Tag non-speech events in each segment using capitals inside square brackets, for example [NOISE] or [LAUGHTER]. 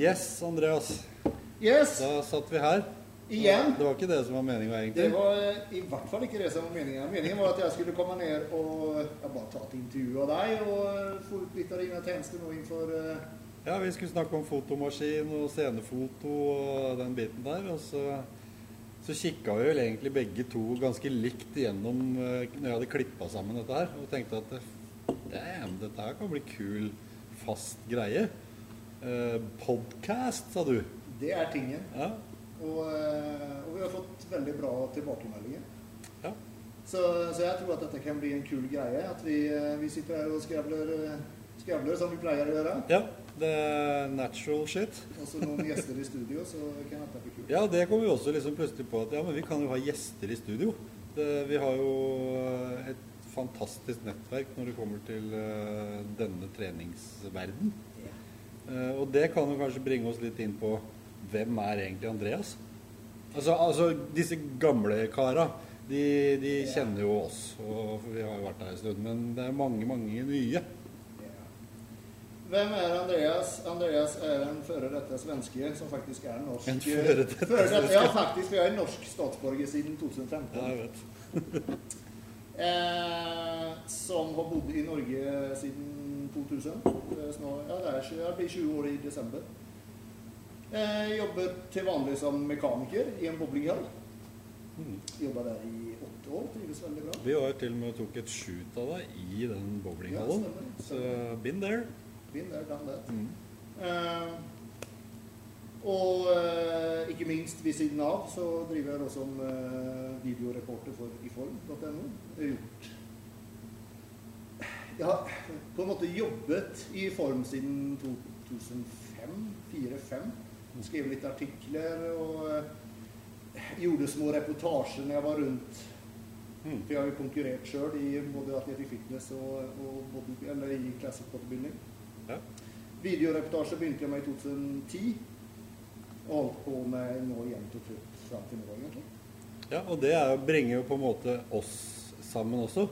Yes, Andreas. Yes, Da satt vi her. igjen. Det var ikke det som var meninga, Det var i hvert fall ikke det som var meningen. Meningen var at jeg skulle komme ned og ja, bare ta et intervju av deg og få ut litt av dine tjenester nå innenfor uh... Ja, vi skulle snakke om fotomaskin og scenefoto og den biten der. Og så, så kikka vi vel egentlig begge to ganske likt igjennom eh, når jeg hadde klippa sammen dette her, og tenkte at damn, dette her kan bli kul, fast greie. Eh, podcast, sa du. Det er tingen. Ja. Og, eh, og vi har fått veldig bra tilbakemeldinger. ja. Så, så jeg tror at dette kan bli en kul greie. At vi, eh, vi sitter her og skravler, eh, skravler som vi pleier å gjøre. ja. Det er natural shit. Og så noen gjester i studio, så kan dette bli kult. Ja, det kom vi også liksom plutselig på at ja, men vi kan jo ha gjester i studio. Det, vi har jo et fantastisk nettverk når det kommer til denne treningsverden. Eh, og det kan jo kanskje bringe oss litt inn på hvem er egentlig Andreas? Altså, altså disse gamle kara, de, de kjenner jo oss, og vi har jo vært her en stund. Men det er mange, mange nye. Hvem er Andreas? Andreas er en føre dette svenske som faktisk er norsk. En føre dette Føre dette- Ja, faktisk. Jeg er norsk statsborger siden 2015. Ja, jeg vet. [LAUGHS] Eh, som har bodd i Norge siden 2000. Det er Snart, ja, det er, jeg blir 20 år i desember. Jeg jobber til vanlig som mekaniker i en bowlinghall. Mm. Jobba der i åtte år. Trives veldig bra. Vi var til og med tok et shoot av deg i den Ja, bowlinghallen. stemmer. Så been there. Been there, done that. Mm. Uh, og uh, ikke minst ved siden av så driver jeg også som uh, videoreporter for iform.no. Gjort Jeg har på en måte jobbet i Form siden 2005 4-5. Skrev litt artikler og eh, gjorde små reportasjer når jeg var rundt. Mm. For jeg har jo konkurrert sjøl i både Atletic Fitness og, og body, eller i Classic Bodybuilding. Ja. Videoreportasje begynte jeg med i 2010. Og holdt på med nå jevnt og trutt fram til nå, egentlig. Ja, og det er, bringer jo på en måte oss sammen også.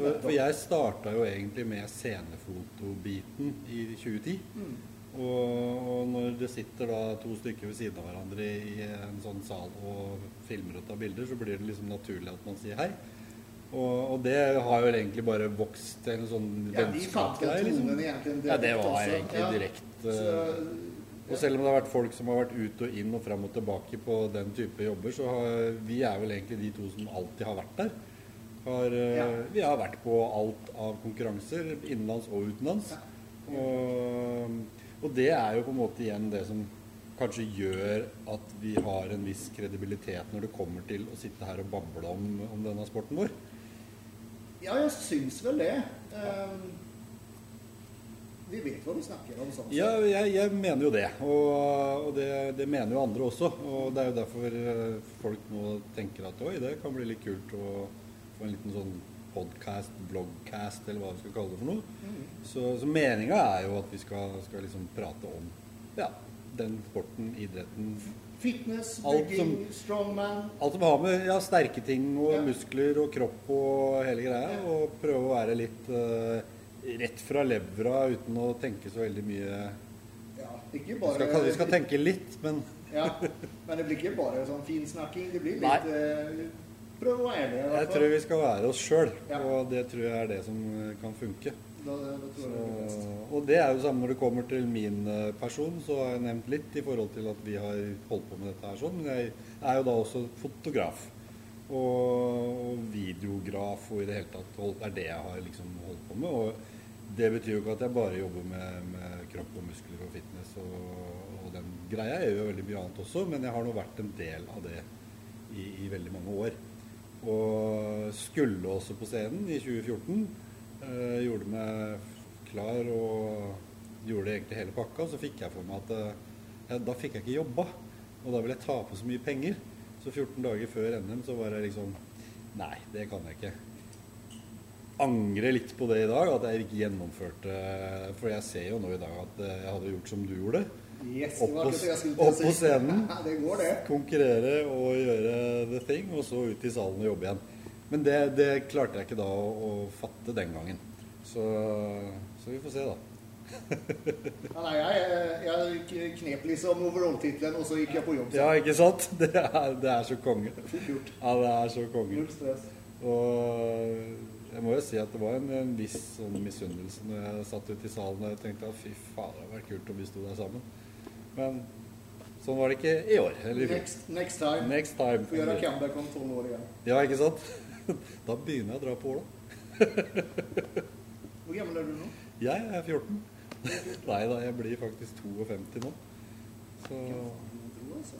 For, for jeg starta jo egentlig med scenefotobiten i 2010. Mm. Og, og når det sitter da to stykker ved siden av hverandre i en sånn sal og filmer og tar bilder, så blir det liksom naturlig at man sier hei. Og, og det har jo egentlig bare vokst til en sånn vennskapsgreie. Liksom. Ja, det var også. egentlig direkte ja. Og selv om det har vært folk som har vært ut og inn og fram og tilbake på den type jobber, så har vi er vel egentlig de to som alltid har vært der. Har, eh, Ja. Vi har vært på alt av konkurranser, innenlands og utenlands. Ja. Og, og det er jo på en måte igjen det som kanskje gjør at vi har en viss kredibilitet når det kommer til å sitte her og bable om, om denne sporten vår. ja, jeg syns vel det. Um, vi vet hva vi snakker om. sånn. Ja, jeg, jeg mener jo det. Og, og det, det mener jo andre også. Og det er jo derfor eh, folk nå tenker at oi, det kan bli litt kult å få en liten sånn podcast, blogcast, eller hva vi skal kalle det for noe. Mm. Så, så meninga er jo at vi skal, skal liksom prate om ja, den sporten, idretten Fitness, Alt bygging, strongman. Alt som har med ja, sterke ting og Ja. muskler og kropp og hele greia. Ja. Og prøve å være litt uh, rett fra levra uten å tenke så veldig mye Ja, ikke Vi bare skal, vi skal tenke litt, men Ja, men det blir ikke bare sånn finsnakking. Det blir litt eh, Prøv å være ærlig. Jeg tror vi skal være oss sjøl, Ja. og det tror jeg er det som eh, kan funke. Da, tror Så, det og det er jo samme når det kommer til min eh, person, så har jeg nevnt litt i forhold til at vi har holdt på med dette her sånn. Men jeg er jo da også fotograf. Og, og videograf og i det hele tatt holdt, er det jeg har liksom holdt på med. Og det betyr jo ikke at jeg bare jobber med, med kropp og muskler og fitness og, og den greia. Jeg gjør jo veldig mye annet også, men jeg har nå vært en del av det i, i veldig mange år. Og skulle også på scenen i 2014. Eh, gjorde meg klar og gjorde egentlig hele pakka. Så fikk jeg for meg at eh, da fikk jeg ikke jobba. Og da ville jeg tape så mye penger. Så 14 dager før NM så var jeg liksom Nei, det kan jeg ikke. Angrer litt på det i dag, at jeg ikke gjennomførte For jeg ser jo nå i dag at eh, jeg hadde gjort som du gjorde. Yes, Opp å opp på scenen. [LAUGHS] Ja, det går, det. konkurrere og gjøre the thing, og så ut i salen og jobbe igjen. Men det, det klarte jeg ikke da å, å fatte den gangen. Så, så vi får se, da. [LAUGHS] Ja, nei, jeg, jeg knep liksom overall-tittelen, og så gikk jeg på jobb. Ja, ikke sant? [LAUGHS] Det er, det er så konge. Ja, det er så konge. Og jeg må jo si at det var en, en viss sånn misunnelse når jeg satt ute i salen og tenkte at fy faen, det hadde vært kult om vi sto der sammen. Men sånn var det ikke i år. Eller i fjor. Next, next time. Next time. Får gjøre comeback om tolv år igjen. Ja, ikke sant? [LAUGHS] Da begynner jeg å dra på Åla. [LAUGHS] Hvor gammel er du nå? Jeg er 14. [LAUGHS] Nei da, jeg blir faktisk 52 nå. Så Altså.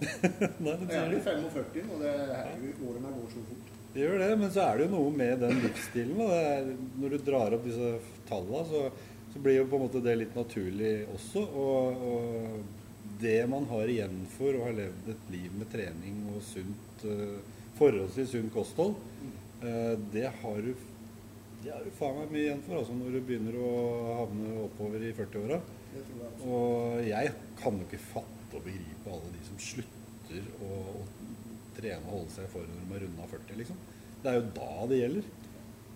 Nei, Jeg er jo 45, og det er jo, årene går så fort. Det gjør det, men så er det jo noe med den livsstilen. Er, når du drar opp disse tallene, så, så blir jo på en måte det litt naturlig også. Og, og det man har igjen for å ha levd et liv med trening og sunt, eh, forholdsvis sunt kosthold, eh, det har du det har du faen meg mye igjen for altså, når du begynner å havne oppover i 40-åra. Det tror jeg. Og jeg kan jo ikke fatte og begripe alle de som slutter å, å trene og holde seg for når de har runda 40, liksom. Det er jo da det gjelder.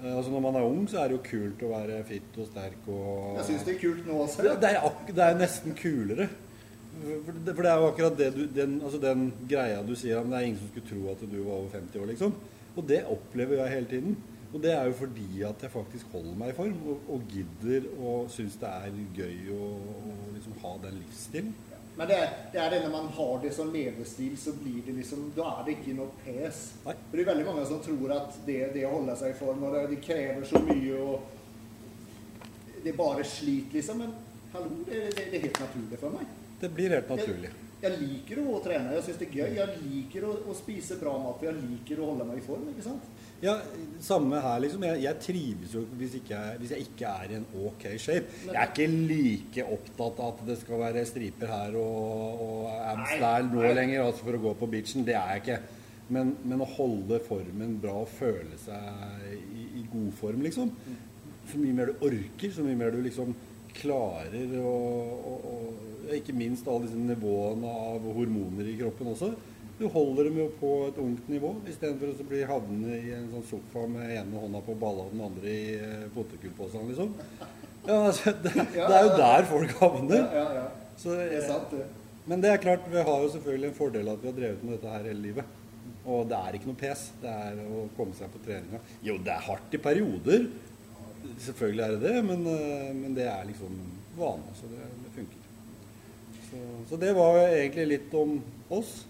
Eh, altså Når man er ung, så er det jo kult å være fit og sterk og Jeg syns det er kult nå også. Ja, det, er det er nesten kulere. For det, for det er jo akkurat det du, den, altså den greia du sier om det er ingen som skulle tro at du var over 50 år, liksom. Og det opplever jeg hele tiden. Og det er jo fordi at jeg faktisk holder meg i form og, og gidder og syns det er gøy å, liksom ha den livsstilen. Men det det er det når man har det som levestil, så blir det liksom Da er det ikke noe pes. Nei. For det er veldig mange som tror at det, det å holde seg i form, og det, det krever så mye og Det er bare slit, liksom. Men hallo, det, det, det er helt naturlig for meg. Det blir helt naturlig. Jeg, jeg liker å trene, jeg syns det er gøy. Jeg liker å, å spise bra mat, for jeg liker å holde meg i form. ikke sant? Ja, samme her, liksom. Jeg, jeg trives jo hvis, ikke hvis jeg ikke er i en ok shape. Jeg er ikke like opptatt av at det skal være striper her og, og abs der nå lenger altså for å gå på beachen. Det er jeg ikke. Men, men å holde formen bra og føle seg i, i god form, liksom. Så mye mer du orker, så mye mer du liksom klarer å å, å Ikke minst alle disse nivåene av hormoner i kroppen også. Du holder dem jo på et ungt nivå, istedenfor å bli havne i en sånn sofa med ene hånda på balla og den andre i eh, potetgullposen, liksom. Ja, altså, det, det er jo der folk havner. ja, ja. Så, Det er sant, det. men det er klart, vi har jo selvfølgelig en fordel at vi har drevet med dette her hele livet. Og det er ikke noe pes. Det er å komme seg på treninga. Jo, det er hardt i perioder. Selvfølgelig er det det, men, eh, men det er liksom vane, så det, det funker. Så, så det var egentlig litt om oss.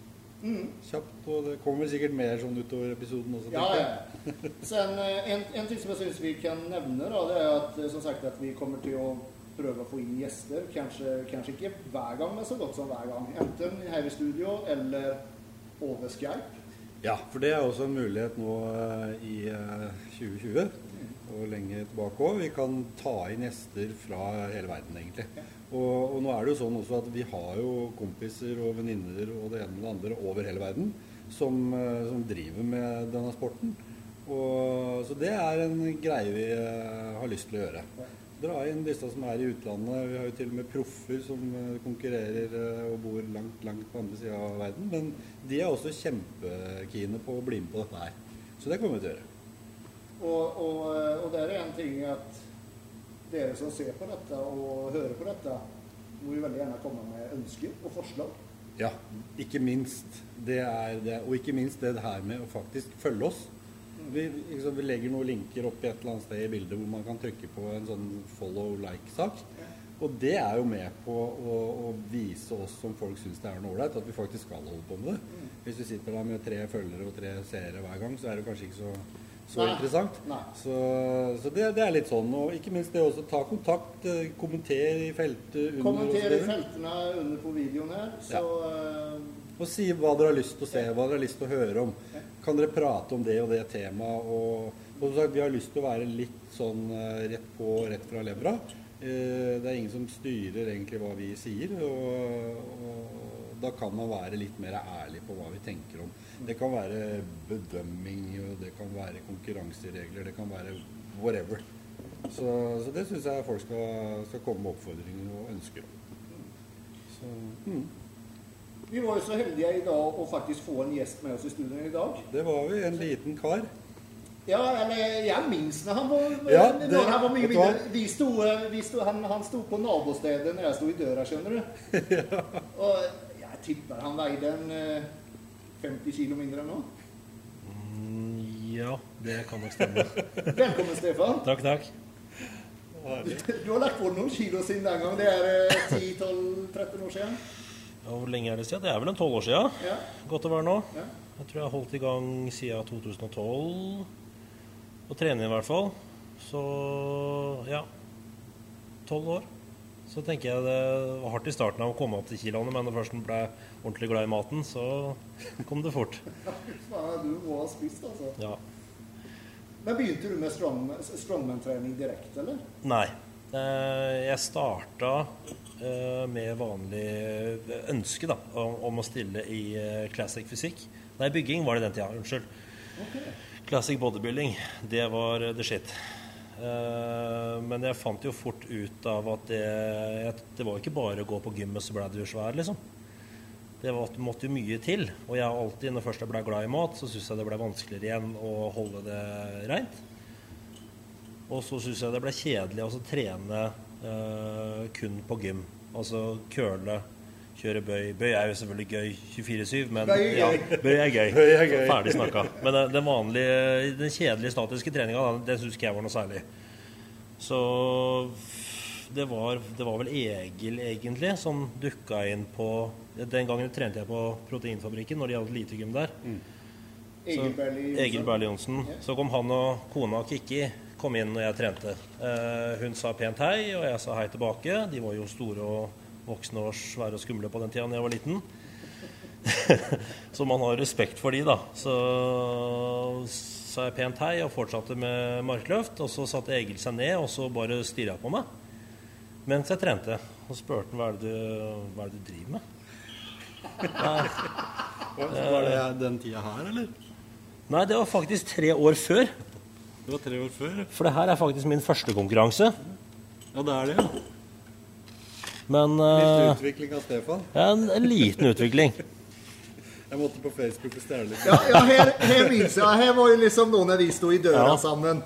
Mm. Kjapt, og det kommer vel sikkert mer sånn utover episoden også. Ja, ja. Sen [LAUGHS] eh, en, en ting som jeg syns vi kan nevne, da, det er at eh, som sagt at vi kommer til å prøve å få inn gjester. Kanskje, kanskje ikke hver gang, men så godt som hver gang. Enten her i studio eller over Skype. Ja, for det er også en mulighet nå i eh, 2020 og lenge tilbake òg. Vi kan ta inn gjester fra hele verden, egentlig. Og, og nå er det jo sånn også at vi har jo kompiser og venninner og det ene med det andre over hele verden som, eh, som driver med denne sporten. Og, så det er en greie vi eh, har lyst til å gjøre. Dra inn disse som er i utlandet. Vi har jo til og med proffer som eh, konkurrerer og bor langt, langt på andre sida av verden. Men de er også kjempekine på å bli med på dette her. Så det kommer vi til å gjøre. Og, og, og der er en ting at dere som ser på dette og hører på dette, må jo veldig gjerne komme med ønsker og forslag. Ja, ikke minst. Det er det. Og ikke minst det her med å faktisk følge oss. Vi, liksom, vi legger noen linker opp i et eller annet sted i bildet hvor man kan trykke på en sånn follow like-sak. Og det er jo med på å, å vise oss som folk syns det er noe ålreit, at vi faktisk skal holde på med det. Hvis vi sitter der med tre følgere og tre seere hver gang, så er det kanskje ikke så, så Nei. interessant. Nei. Så, så det, det er litt sånn. Og ikke minst det også ta kontakt, eh, kommenter i feltet under Kommenter i feltene under på videoen her, så ja. Og si hva dere har lyst til å se, hva dere har lyst til å høre om. Kan dere prate om det og det temaet? Og, og som sagt, vi har lyst til å være litt sånn eh, rett på, rett fra levra. Eh, Det er ingen som styrer egentlig hva vi sier. Og, og da kan man være litt mer ærlig på hva vi tenker om. Det kan være bedømming, og det kan være konkurranseregler, det kan være whatever. Så, så det syns jeg folk skal, skal komme med oppfordringer og ønsker. Så, mm. Vi var jo så heldige i dag å faktisk få en gjest med oss i studio i dag. Det var vi. En liten kar. Ja, eller jeg minns når han var, Ja, når det- han var mye mindre. Vi sto, vi sto, han, han sto på nabostedet når jeg sto i døra, skjønner du. [LAUGHS] Og jeg tipper han veide en eh, 50 kilo mindre enn nå. Mm, ja, det kan nok stemme. [LAUGHS] Velkommen, Stefan. Takk, takk. Du har lagt på noen kilo siden den gang. Det er eh, 10-12-13 år siden. Ja, hvor lenge er det siden? Det er vel en tolv år siden. Ja. Godt å være nå. Ja. Jeg tror jeg har holdt i gang siden 2012. Og trener i hvert fall. Så ja. Tolv år. Så tenker jeg det var hardt i starten av å komme opp til kiloene, men når først en ble ordentlig glad i maten, så kom det fort. [LAUGHS] Du må ha spist, altså. Ja. Men begynte du med strong, strongman-trening direkte, eller? Nei. Eh, Jeg starta eh, med vanlig ønske da, om å stille i eh, classic fysikk. Nei, bygging var det den tida. Unnskyld. Okay. Classic bodybuilding, det var the shit. Eh, men jeg fant jo fort ut av at det, det var ikke bare å gå på gymmet så ble du svær, liksom. Det var, måtte jo mye til. Og jeg har alltid, når først jeg ble glad i mat, så syns jeg det ble vanskeligere igjen å holde det reint. Og så syns jeg det ble kjedelig å trene eh, kun på gym. Altså curle, kjøre bøy. Bøy er jo selvfølgelig gøy 24-7, men Bøy er ja, bøy er gøy. Bøy er gøy. Ferdig snakka. Men den- den vanlige, den kjedelige statiske treninga, den syns ikke jeg var noe særlig. Så det var, det var vel Egil, egentlig, som dukka inn på Den gangen trente jeg på Proteinfabrikken, når de hadde lite gym der. Egil Så- Egil Berli Johnsen. Ja. Så kom han og kona Kikki kom inn når jeg trente. Eh, hun sa pent hei, og jeg sa hei tilbake. De var jo store og voksne og svære og skumle på den tida da jeg var liten. [LAUGHS] så man har respekt for de, da. Så sa jeg pent hei og fortsatte med markløft. Og så satte Egil seg ned og så bare stirra på meg mens jeg trente. Og spurte han hva er det du, hva er det du driver med. [LAUGHS] Var det den tida her, eller? Nei, det var faktisk tre år før. Det var tre år før. For det her er faktisk min første konkurranse. Ja, det er det, ja. Men Litt eh, utvikling av Stefan. ja, en, en liten utvikling. [LAUGHS] Jeg måtte på Facebook og stjele litt. Ja, ja her, her minns jeg. Her var jo liksom noen når vi sto i døra Ja. sammen.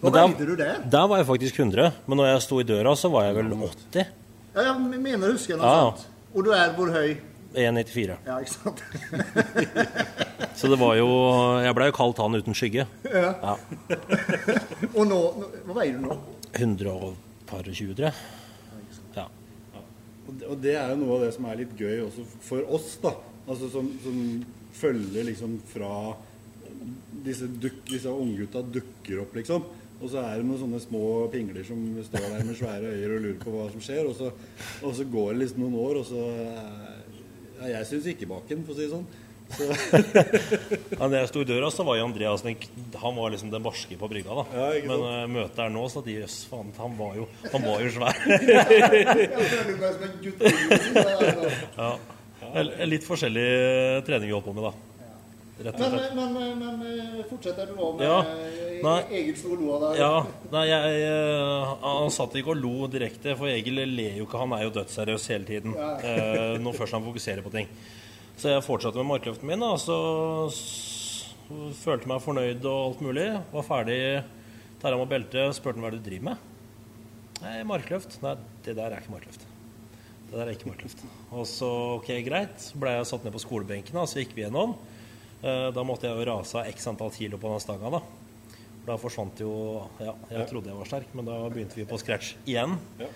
Hva veide du der? Der var jeg faktisk 100, men når jeg sto i døra, så var jeg vel 80. Ja, jeg mener å huske noe Ja. sånt. Og du er hvor høy? 1,94. Ja, ikke sant? [LAUGHS] Så det var jo Jeg blei jo kalt han uten skygge. Ja. Ja. [LAUGHS] Og nå Hva veier du nå? 120, tror jeg. Og det, er jo noe av det som er litt gøy også for oss, da. Altså som, som følger liksom fra disse, duk, disse unggutta dukker opp, liksom. Og så er det noen sånne små pingler som står der med svære øyer og lurer på hva som skjer. Og så, og så går det liksom noen år, og så Ja, jeg syns ikke baken, for å si det sånn. Ja, jeg sto i døra, så var jo Andreas den, han var liksom den barske på brygga. da Ja, Men uh, møtet er nå, så de jøss, faen, han var jo, han var jo svær. [LAUGHS] Ja. Litt forskjellig trening vi holdt på med, da. Slett. men, men, men fortsetter du òg med Ja. eh, Nei. Egil sto og lo av deg? Ja, nei, jeg, jeg, Han satt ikke og lo direkte, for Egil ler jo ikke. Han er jo dødsseriøs hele tiden. Ja. Eh, når først han fokuserer på ting. Så jeg fortsatte med markløften min. Da, så følte meg fornøyd og alt mulig. Var ferdig. Tar med meg beltet, spurte han hva du driver med. Nei, markløft. Nei, det der er ikke markløft. Det der er ikke markløft. Og så, ok, greit. Ble jeg satt ned på skolebenken, da, så gikk vi gjennom. Eh, Da måtte jeg jo rase av x antall kilo på den stanga, da. Da forsvant jo Ja, jeg trodde jeg var sterk, men da begynte vi på scratch igjen. Ja.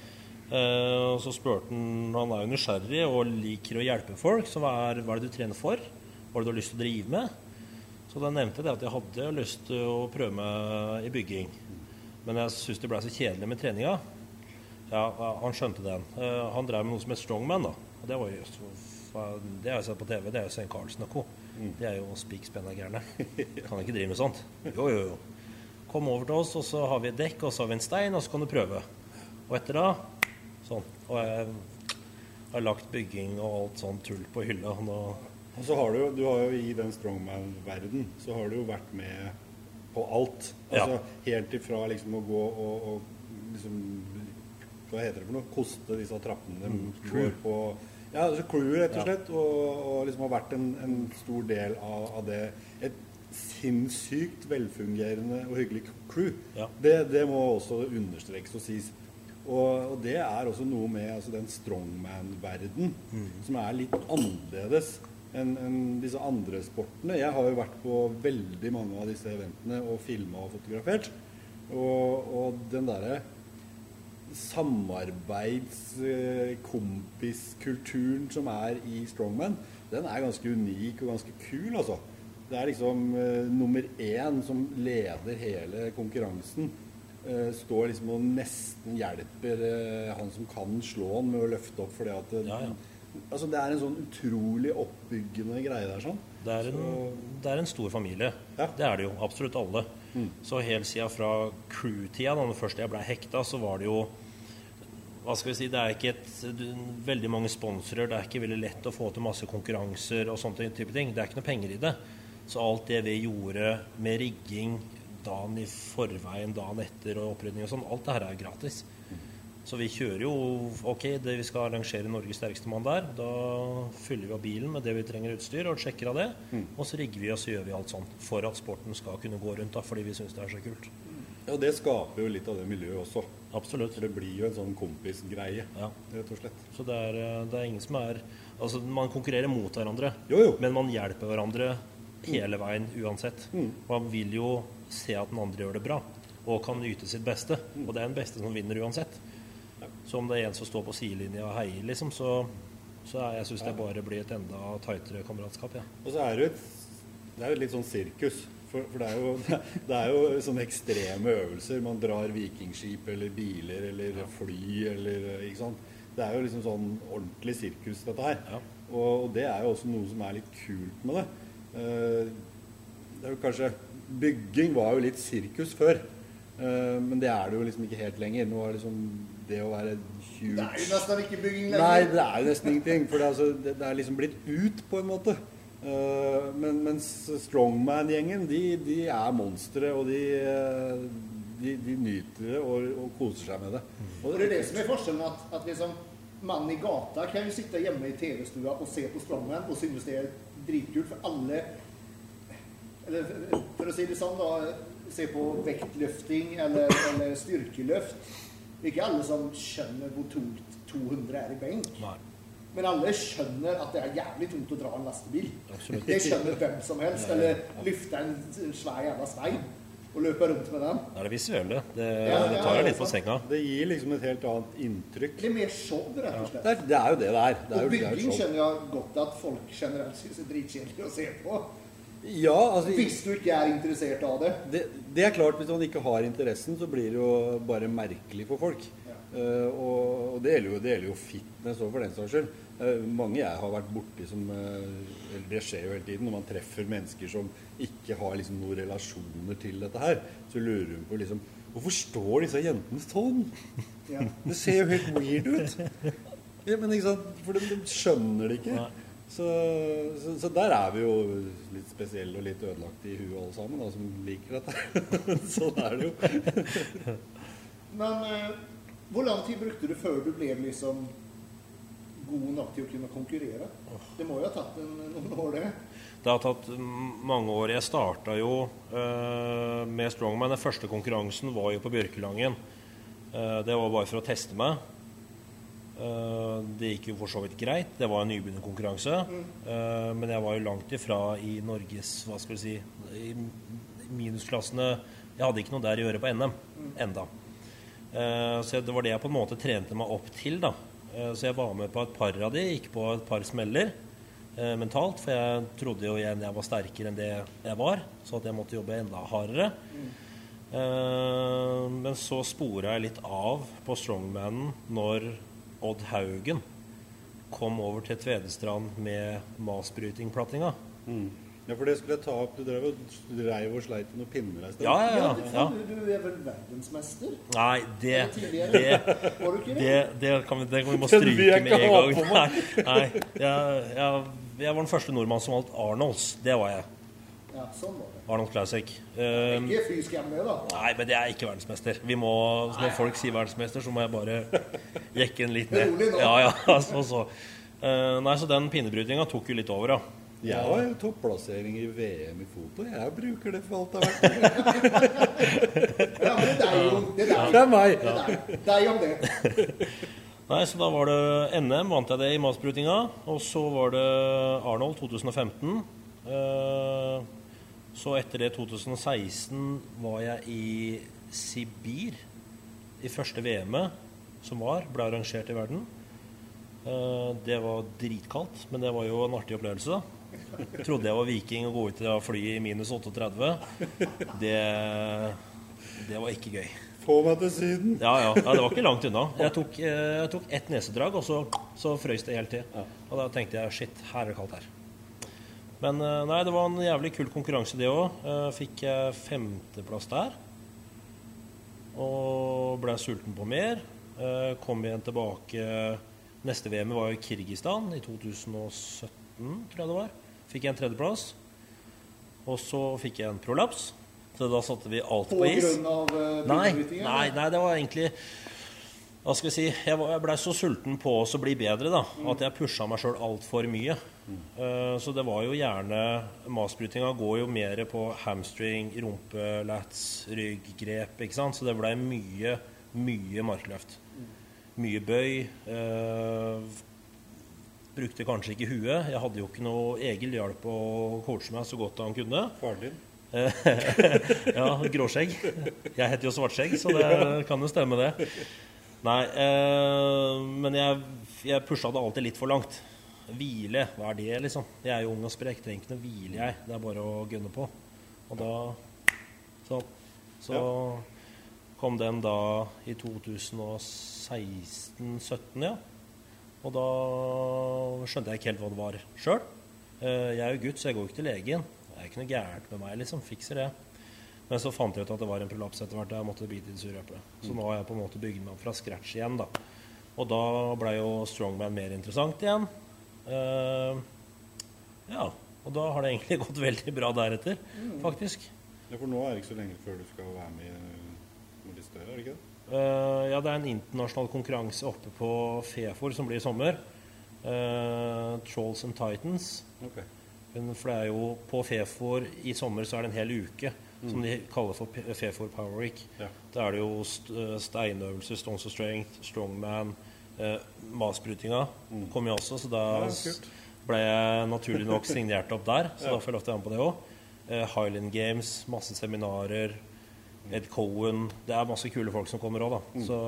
Eh, og så spurte han Han er jo nysgjerrig og liker å hjelpe folk, så hva er, hva er det du trener for? Hva er det du har lyst til å drive med? Så da nevnte jeg det at jeg hadde lyst til å prøve meg i bygging. Men jeg syntes det ble så kjedelig med treninga. Ja, han skjønte den. Eh, han drev med noe som het strongman, da. Og det var jo Det har jeg sett på TV. Det er jo Svein Carlsen og co. Det er jo spikk spenna gærne. [LAUGHS] Kan ikke drive med sånt. Jo, jo, jo. Kom over til oss, og så har vi et dekk, og så har vi en stein, og så kan du prøve. Og etter da Sånn. Og jeg har lagt bygging og alt sånt tull på hylla. Nå, Og så har du, du har jo i den strongman-verden så har du jo vært med på alt. Altså helt ifra liksom å gå og, og liksom Hva heter det for noe? Koste disse trappene de går på. Ja, altså crew, rett og Ja. slett. Og, og liksom har vært en, en stor del av, av det. Et sinnssykt velfungerende og hyggelig crew. Ja. Det, det må også understrekes og sies. Og, og det er også noe med altså, den strongman-verden som er litt annerledes enn en disse andre sportene. Jeg har jo vært på veldig mange av disse eventene og filma og fotografert. Og, og den derre samarbeids-, eh, som er i Strongman, den er ganske unik og ganske kul, altså. Det er liksom eh, nummer én som leder hele konkurransen. Eh, står liksom og nesten hjelper eh, han som kan slå han med å løfte opp fordi at eh, Ja, ja. Altså, det er en sånn utrolig oppbyggende greie der. sånn. Det er, en, det er en stor familie. Ja. Det er det jo. Absolutt alle. Så helt siden fra crew-tida, da først jeg ble hekta, så var det jo hva skal vi si, Det er ikke et, du- veldig mange sponsorer, det er ikke veldig lett å få til masse konkurranser og sånne type ting. Det er ikke noe penger i det. Så alt det vi gjorde med rigging dagen i forveien, dagen etter og opprydning og sånn, alt det her er gratis. Så vi kjører jo OK, det vi skal arrangere Norges sterkeste mann der. Da fyller vi av bilen med det vi trenger utstyr, og sjekker av det. Og så rigger vi oss og gjør vi alt sånn for at sporten skal kunne gå rundt, da, fordi vi syns det er så kult. Ja, det skaper jo litt av det miljøet også. Absolutt. For det blir jo en sånn kompisgreie, Ja. rett og slett. Så det er, eh, det er ingen som er Altså, man konkurrerer mot hverandre, Jo, jo. men man hjelper hverandre hele veien uansett. Mm. Man vil jo se at den andre gjør det bra, og kan yte sitt beste. Og det er den beste som vinner uansett. Så om det er en som står på sidelinja og heier, liksom, så, så er, jeg syns det bare blir et enda tightere kameratskap. Ja. Og så er det jo et, det er jo litt sånn sirkus. For, for det, er jo, [LAUGHS] det er jo sånne ekstreme øvelser. Man drar vikingskip eller biler eller fly eller Ikke sant. Det er jo liksom sånn ordentlig sirkus, dette her. Ja. Og, og det er jo også noe som er litt kult med det. Uh, det er jo kanskje Bygging var jo litt sirkus før. Uh, men det er det jo liksom ikke helt lenger. Nå er liksom det å være huge Det er jo nesten ikke bygging lenger. Nei, det er jo nesten ingenting. For det, er altså, det, det er liksom blitt ut, på en måte. Uh, men, mens Strongman-gjengen, de, de er monstre, og de, eh, de, de nyter det og, og koser seg med det. Og det er det som er forskjellen. At, at liksom mannen i gata kan jo sitte hjemme i TV-stua og se på Strongman og synes det er dritkult. For alle Eller for å si det sånn, da. Se på vektløfting eller, eller styrkeløft. Det er ikke alle som skjønner hvor tungt 200 er i benk. Nei. Men alle skjønner at det er jævlig tungt å dra en lastebil. Absolutt. Det skjønner hvem som helst. Eller løfte en, en svær jævla stein og løpe rundt med den. Det er det visuelle. Det, Ja, det tar ja, deg litt på senga. Det gir liksom et helt annet inntrykk. Det er mer show, rett og slett. Det er, det er jo det det er. Det er Og jo, det bygging skjønner jeg godt at folk generelt syns er dritkjedelig å se på. Ja, altså, Hvis du ikke er interessert av det. det, det er klart, hvis man ikke har interessen, så blir det jo bare merkelig for folk. Ja. Uh, og og det gjelder jo, det gjelder jo fitness òg, for den saks skyld. Uh, mange jeg har vært borti som uh, Det skjer jo hele tiden når man treffer mennesker som ikke har liksom noen relasjoner til dette her. Så lurer hun på liksom Hvorfor står disse jentene sånn? Ja. Det ser jo helt weird ut. Ja, men ikke sant? For de, de skjønner det ikke. Nei. Så, så, så der er vi jo litt spesielle og litt ødelagte i huet alle sammen, da, som liker dette. [LAUGHS] sånn er det jo. [LAUGHS] Men eh, hvor lang tid brukte du før du ble liksom god nok til å kunne konkurrere? Det må jo ha tatt en, noen år, det. Det har tatt mange år. Jeg starta jo eh, med Strongman. Den første konkurransen var jo på Bjørkelangen. Eh, det var bare for å teste meg. Eh, det gikk jo for så vidt greit. Det var en nybegynnerkonkurranse. Mm. men jeg var jo langt ifra i Norges Hva skal vi si I minusklassene Jeg hadde ikke noe der å gjøre på NM enda. Eh, så det var det jeg på en måte trente meg opp til. da. Eh, så jeg var med på et par av de, gikk på et par smeller eh, mentalt. For jeg trodde jo igjen jeg var sterkere enn det jeg var, så at jeg måtte jobbe enda hardere. Mm. men så spora jeg litt av på strongmanen når Odd Haugen kom over til Tvedestrand med masbrytingplattinga. Ja, for det skulle jeg ta opp. Du drev og, du dreiv og sleit med noen pinner en stund. Ja, ja, Ja, ja. du, ja. du, du er vel verdensmester? Nei, det, det [LAUGHS] det? Det, det, kan vi, det kan vi må [LAUGHS] stryke med en gang. Nei, nei jeg, jeg, jeg var den første nordmann som valgte Arnolds. Det var jeg. Ja, sånn var det. Arnold Classic. Um, Ikke fy skam da. nei, men det er ikke verdensmester. Vi må, så når folk sier verdensmester, så må jeg bare [LAUGHS] jekke den litt ned. Rolig nå. Ja, ja, [LAUGHS] så, så. Uh, nei, så den pinnebrytinga tok jo litt over, da. Jeg har jo topplassering i VM i foto. Jeg bruker det for alt det er verdt. Ja, men det er jo det er Det er meg. Det er det. [LAUGHS] Nei, så da var det NM, vant jeg det i matsprutinga. Og så var det Arnold 2015. Eh, Så etter det 2016 var jeg i Sibir. I første VM-et som var, ble arrangert i verden. Eh, Det var dritkaldt, men det var jo en artig opplevelse. Jeg Trodde jeg var viking og gå ut av flyet i minus 38. Det, det var ikke gøy. Få meg til Syden. Ja, ja, ja, det var ikke langt unna. Jeg tok, eh, jeg tok ett nesedrag, og så, så frøys det helt til. Og da tenkte jeg shit, her er det kaldt her. Men eh, nei, det var en jævlig kul konkurranse, det òg. Fikk jeg femteplass der. Og ble sulten på mer. Eh, Kom igjen tilbake Neste VM var i Kirgistan i 2017, tror jeg det var. Fikk jeg en tredjeplass. Og så fikk jeg en prolaps. Så da satte vi alt På på is. grunn av uh, Nei, nei, nei, det var egentlig Hva skal vi si Jeg, blei så sulten på å bli bedre da, at jeg pusha meg sjøl altfor mye. Eh, så det var jo gjerne Matsbrytinga går jo mer på hamstring, rumpe, lats, rygggrep, ikke sant. Så det blei mye, mye markløft. Mye bøy. Uh, brukte kanskje ikke huet. Jeg hadde jo ikke noe Egil hjalp å coache meg så godt han kunne. Faren din. [LAUGHS] Ja, gråskjegg. Jeg heter jo Svartskjegg, så det kan jo stemme, det. Nei, eh, men jeg, jeg pusha det alltid litt for langt. Hvile, hva er det, liksom? Jeg er jo ung og sprek, trenger ikke noe hvile, jeg. Det er bare å gunne på. Og da Så, så kom den da i 2016-17, ja. Og da skjønte jeg ikke helt hva det var sjøl. Jeg er jo gutt, så jeg går jo ikke til legen. Det er ikke noe gærent med meg, liksom. Fikser det. Men så fant jeg ut at det var en prolaps etter hvert. og Jeg måtte bite i det sure eplet. Så nå har jeg på en måte bygd meg opp fra scratch igjen, da. Og da ble jo strongman mer interessant igjen. Uh, ja. Og da har det egentlig [LAUGHS] gått veldig bra deretter, faktisk. Ja, for nå er det ikke så lenge før du skal være med i noe litt større, er det ikke det? Uh, ja, det er en internasjonal konkurranse oppe på Fefor som blir i sommer. Uh, Trolls and Titans. Okay. Men For det er jo på Fefor i sommer så er det en hel uke som de kaller for Fefor Power Week. Ja. Da er det jo st eh, steinøvelser, stones of strength, strongman, eh, masbrytinga kom jo også, så da Ja, ble jeg naturlig nok signert opp der. Så da får jeg lov til å være med på det òg. Eh, Highland Games, masse seminarer. Ed Cohen Det er masse kule folk som kommer òg, da. Så,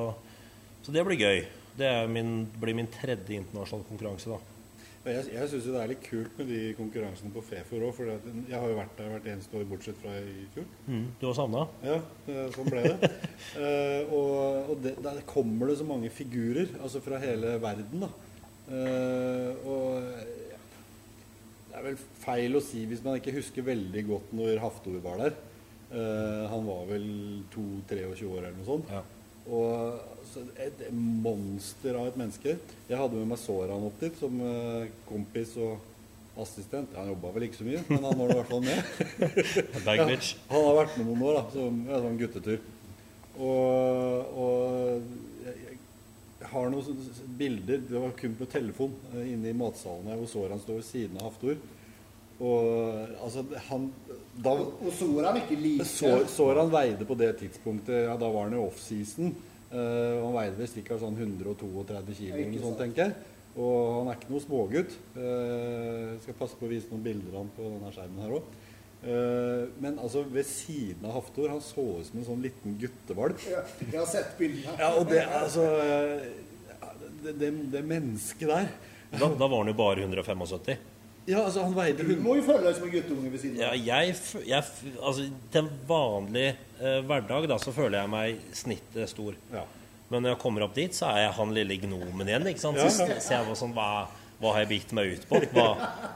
så det blir gøy. Det er min, blir min tredje internasjonale konkurranse, da. Og Jeg, jeg syns det er litt kult med de konkurransene på Fefor òg, for jeg har jo vært der hvert eneste år bortsett fra i fjor. Du har savna? Ja, sånn ble det. uh, [LAUGHS] og og det, der kommer det så mange figurer, altså fra hele verden, da. Uh, og ja, det er vel feil å si hvis man ikke husker veldig godt når Haftor var der. Uh, han var vel 2-23 år eller noe sånt. Ja. Og så et monster av et menneske. Jeg hadde med meg Soran opp dit som uh, kompis og assistent. Han jobba vel ikke så mye, men han var i hvert fall med. [LAUGHS] Ja, han har vært med noen år, da, som ja, sånn guttetur. Og, og jeg, jeg har noen bilder Det var kun på telefon eh, inne i matsalen her hvor Soran står ved siden av Haftor. Og altså han da, Og, Soran ikke like så, Soran veide på det tidspunktet Ja, da var han i offseason. Uh, han veide visst ikke sånn 132 kilo eller noe sånt, tenker jeg. Og han er ikke noe smågutt. Uh, skal passe på å vise noen bilder av han på denne skjermen her òg. men altså, ved siden av Haftor Han så ut som en sånn liten guttevalp. Ja, jeg har sett bildene. Ja, og det altså uh, det, det, det mennesket der Da, da var han jo bare 175. Ja, altså, han veide Du må jo føle deg som en guttunge ved siden Ja, av. jeg, jeg, altså, til en vanlig eh, hverdag da, så føler jeg meg snittet stor. Ja. Men når jeg kommer opp dit, så er jeg han lille gnomen igjen. ikke sant? Ja, Så ja. ser jeg var sånn, hva, hva har jeg bitt meg ut på? Hva,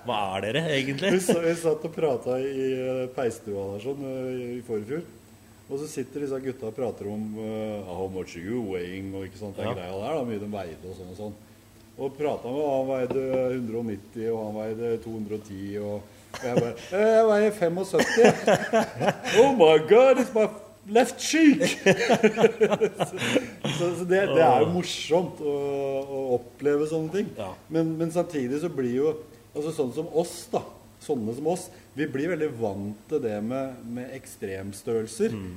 hva er dere egentlig? Vi, vi satt og prata i eh, peisstua der sånn eh, i i forfjor. Og så sitter disse gutta og prater om uh, how much you weighing og ikke sant, den Ja. greia der. da, Mye de veide og sånn og sånn. Og prata med han veide 190, og han veide 210, og jeg bare «Eh, Jeg veier 75. [LAUGHS] oh my God, it's my left cheek! [LAUGHS] så så det, det er jo morsomt å, å oppleve sånne ting. Ja. Men, men samtidig så blir jo altså Sånn som oss, da. sånne som oss, vi blir veldig vant til det med, med ekstremstørrelser. Mm.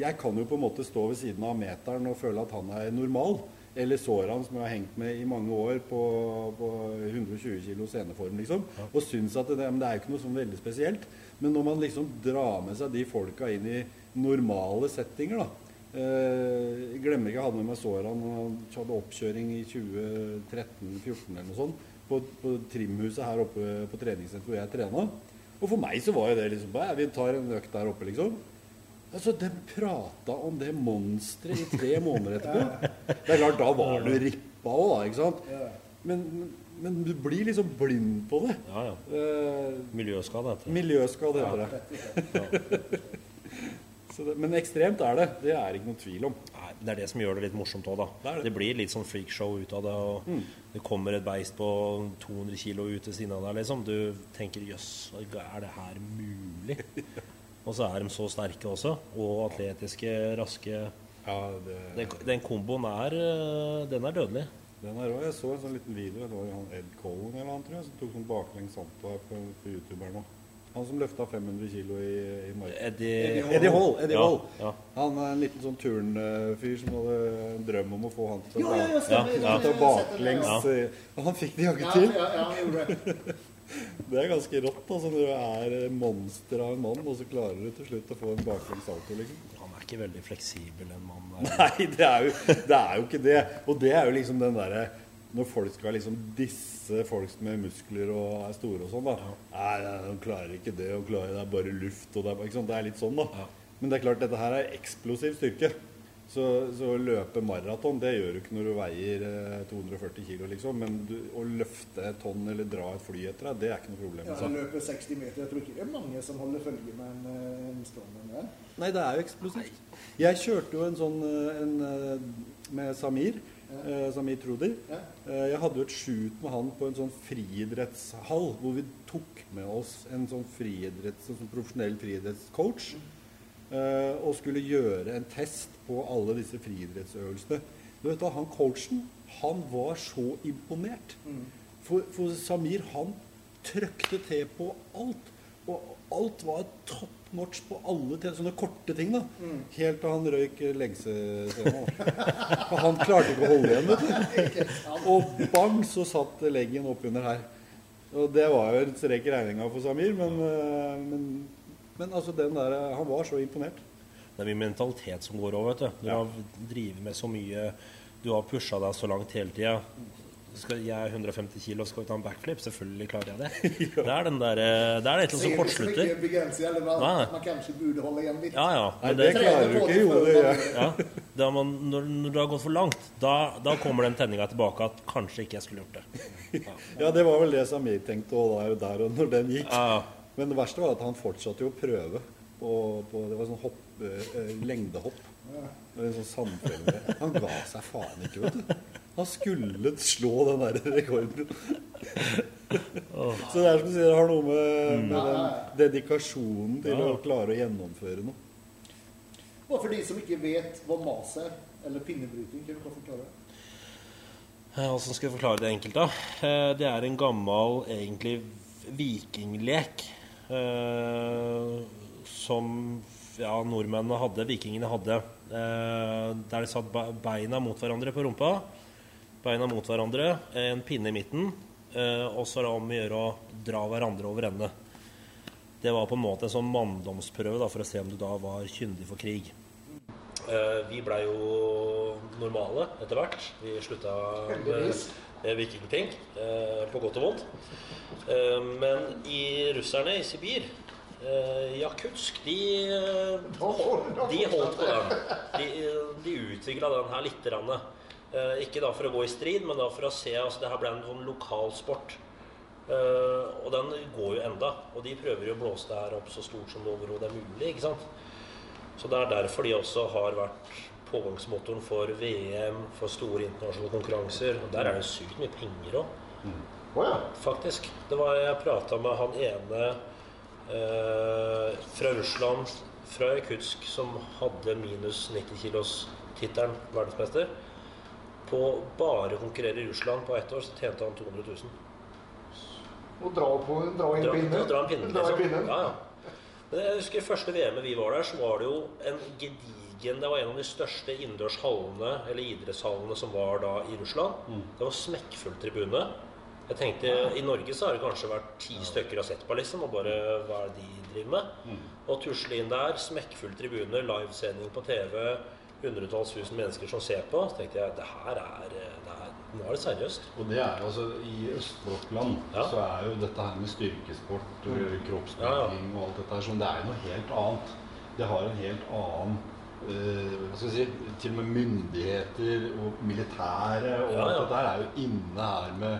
Jeg kan jo på en måte stå ved siden av meteren og føle at han er normal. Eller sårene som jeg har hengt med i mange år på, på 120 kg sceneform, liksom. Og syns at det, men det er jo ikke noe sånn veldig spesielt. Men når man liksom drar med seg de folka inn i normale settinger, da. Eh, jeg glemmer ikke jeg hadde med meg Soran. Han hadde oppkjøring i 2013-2014 eller noe sånt. På, på trimhuset her oppe på treningssenteret hvor jeg trena. Og for meg så var jo det liksom bare, Vi tar en økt der oppe, liksom. Altså, De prata om det monsteret i tre måneder etterpå. Det er klart, da var du rippa òg, da. ikke sant? Men, men du blir liksom blind på det. Ja, ja. Eh, Miljøskade heter det. miljøskade heter det. [LAUGHS] Så det. Men ekstremt er det. Det er ikke noen tvil om. Nei, det er det som gjør det litt morsomt òg, da. Det det. Det blir litt sånn freakshow ut av det. Og det kommer et beist på 200 kg ut ved siden av deg, liksom. Du tenker jøss, er det her mulig? [LAUGHS] og så er de så sterke også. Og atletiske, raske. Ja, det, Den, den komboen er eh, Den er dødelig. Den er også, Jeg så en sånn liten video. Det var han Ed Cohen eller han, tror jeg, som tok sånn baklengs salto på, på YouTube her nå. Han som løfta 500 kg i, i mark. Eddie, Eddie Hall. Eddie Ja, Hall. ja. Han er en liten sånn turnfyr som hadde en drøm om å få han til å ta ja, ja. Ja, baklengs. ja. eh, han fikk det jaggu til. ja, ja, han gjorde [LAUGHS] det. Er ganske rått altså, når du er monster av en mann, og så klarer du til slutt å få en baklengs salto. liksom. Han er ikke veldig fleksibel, en mann. Nei, det er, jo, det er jo ikke det. Og det er jo liksom den derre Når folk skal liksom disse folk med muskler og er store og sånn, da. Nei, nei, de klarer ikke det, og klarer, det er bare luft og det er, det er litt sånn, da. Ja. Men det er klart, dette her er eksplosiv styrke. Så, så å løpe maraton, det gjør du ikke når du veier eh, 240 kg, liksom. Men du, å løfte et tonn eller dra et fly etter deg, det er ikke noe problem. Ja, Løpe han 60 meter. Jeg tror ikke det er mange som holder følge med en, eh, en strongman der. Nei, det er jo eksplosivt. Jeg kjørte jo en sånn eh, en, eh, med Samir. Ja. Samir Truder. Ja. Eh, Jeg hadde jo et shoot med han på en sånn friidrettshall, hvor vi tok med oss en sånn friidretts, en sånn profesjonell friidrettscoach. eh, Og skulle gjøre en test på alle disse friidrettsøvelsene. Du vet da, Han coachen han var så imponert. For, for Samir han trøkte til på alt. Og alt var top notch på alle til, sånne korte ting. da Helt til han røyk lengsescena. For han klarte ikke å holde igjen. vet du [LAUGHS] Og bang, så satt leggen oppunder her. Og det var jo en strek i regninga for Samir, men, eh, men, men altså den der, han var så imponert. Det er mye mentalitet som går over. vet Du Du Ja. har drevet med så mye Du har pusha deg så langt hele tida. Jeg er 150 kilo, skal vi ta en backflip? Selvfølgelig klarer jeg det. [LAUGHS] Det er den der, eh, det er et eller annet som kortslutter. Man kanskje burde holde igjen litt. Ja, ja. Nei, det det, klarer du ikke. Jo, det gjør jeg. ja, er man, når, når du har gått for langt, da, da kommer den tenninga tilbake at kanskje ikke jeg skulle gjort det. [LAUGHS] Ja, det var vel det som jeg tenkte og der, der og når den gikk. Ja, Men det verste var at han fortsatte jo å prøve på, på Det var sånn hopp, eh, lengdehopp. Det En sånn sandfelle. Han ga seg faen ikke, vet du. Han skulle slå den der rekorden. Så det er som du sier, det har noe med, med den dedikasjonen til å klare å gjennomføre noe. Bare for de som ikke vet hva mas er, eller pinnebryting, kan du bare forklare? Eh, Hvordan skal jeg forklare det enkelt, da? Eh, Det er en gammel, egentlig vikinglek eh, som ja, nordmennene hadde, vikingene hadde. Eh, der de satt beina mot hverandre på rumpa. Beina mot hverandre, en pinne i midten. eh, og så er det om å gjøre å dra hverandre over ende. Det var på en måte en sånn manndomsprøve da, for å se om du da var kyndig for krig. Eh, vi blei jo normale etter hvert. Vi slutta med, vikingting, eh, på godt og vondt. Eh, men i russerne i Sibir, Jakutsk, de, de holdt på den. De, de utvikla den her lite grann. Ikke da for å gå i strid, men da for å se altså Det her ble en sånn lokalsport. Og den går jo enda. Og de prøver jo å blåse det her opp så stort som det overhodet er mulig. ikke sant? Så det er derfor de også har vært pågangsmotoren for VM, for store internasjonale konkurranser. Og der er det sykt mye penger òg, ja. faktisk. Det var Jeg prata med han ene eh, fra Russland, fra Jakutsk, som hadde minus 90 kilos-tittelen verdensmester. På bare å konkurrere i Russland på ett år så tjente han 200 000. Og dra, på, dra i en Dra, pinne. dra en pinne, Dra en liksom. Ja, ja. Men jeg husker første VM-et vi var der, så var det jo en gedigen Det var en av de største innendørs hallene, eller idrettshallene, som var da i Russland. Det var smekkfull tribune. Jeg tenkte, I Norge så har det kanskje vært ti stykker og sett på, liksom. Og bare hva er det de driver med? Og tusle inn der, smekkfull tribune, livesending på TV, hundretalls tusen mennesker som ser på. Så tenkte jeg det her er, det er Nå er det seriøst. Og det er altså I østblokkland Ja. så er jo dette her med styrkesport, og kroppsbygging og alt dette her sånn, det er jo noe helt annet. Det har en helt annen uh, hva skal jeg si, Til og med myndigheter og militære og Ja, alt dette her er jo inne her med,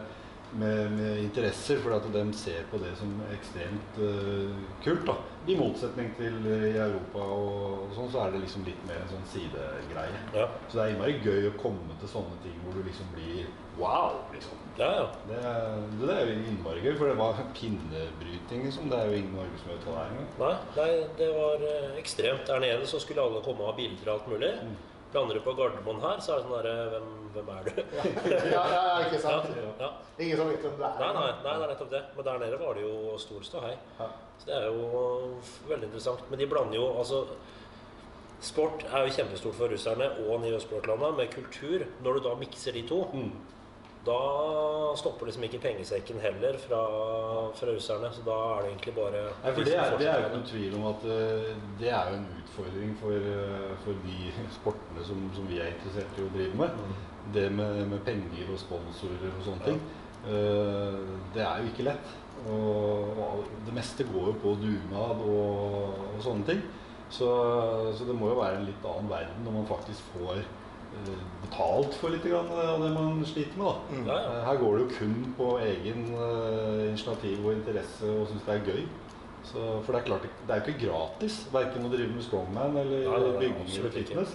med, med interesser, for at de ser på det som ekstremt uh, kult. da. I motsetning til eh, i Europa og sånn, så er det liksom litt mer en sånn sidegreie. Ja, Så det er innmari gøy å komme til sånne ting hvor du liksom blir wow, liksom. ja. ja. Det, er- det er jo innmari gøy, for det var pinnebryting, liksom. Det er jo ingen norgesmøte der engang. Nei, nei, det var eh, ekstremt. Der nede så skulle alle komme og ha bilder og alt mulig. Lander du på Gardermoen her, så er det sånn derre hvem, hvem er du? [LAUGHS] Ja, ja, ja, ikke sant? ja. Ingen som vet hvem det er. Nei, nei, nei, det er nettopp det. Men der nede var det jo stor ståhei. Ja. Så det er jo veldig interessant. Men de blander jo altså Sport er jo kjempestort for russerne og de Sportlanda, med kultur. Når du da mikser de to, Mm. Da stopper liksom ikke pengesekken heller fra, fra russerne. Så da er det egentlig bare Nei, for det er, det er jo ikke noen tvil om at uh, det er jo en utfordring for, uh, for de sportene som, som vi er interessert i å drive med. Det med, med penger og sponsorer og sånne ting. Uh, det er jo ikke lett. Og, og det meste går jo på dugnad og, og sånne ting. Så, så det må jo være en litt annen verden når man faktisk får betalt for litt grann av det man sliter med. Ja, ja. Eh, Her går det jo kun på egen uh, initiativ og interesse og syns det er gøy. Så, for det er klart, det er jo ikke gratis verken å drive med strongman eller nei, bygging eller fitness.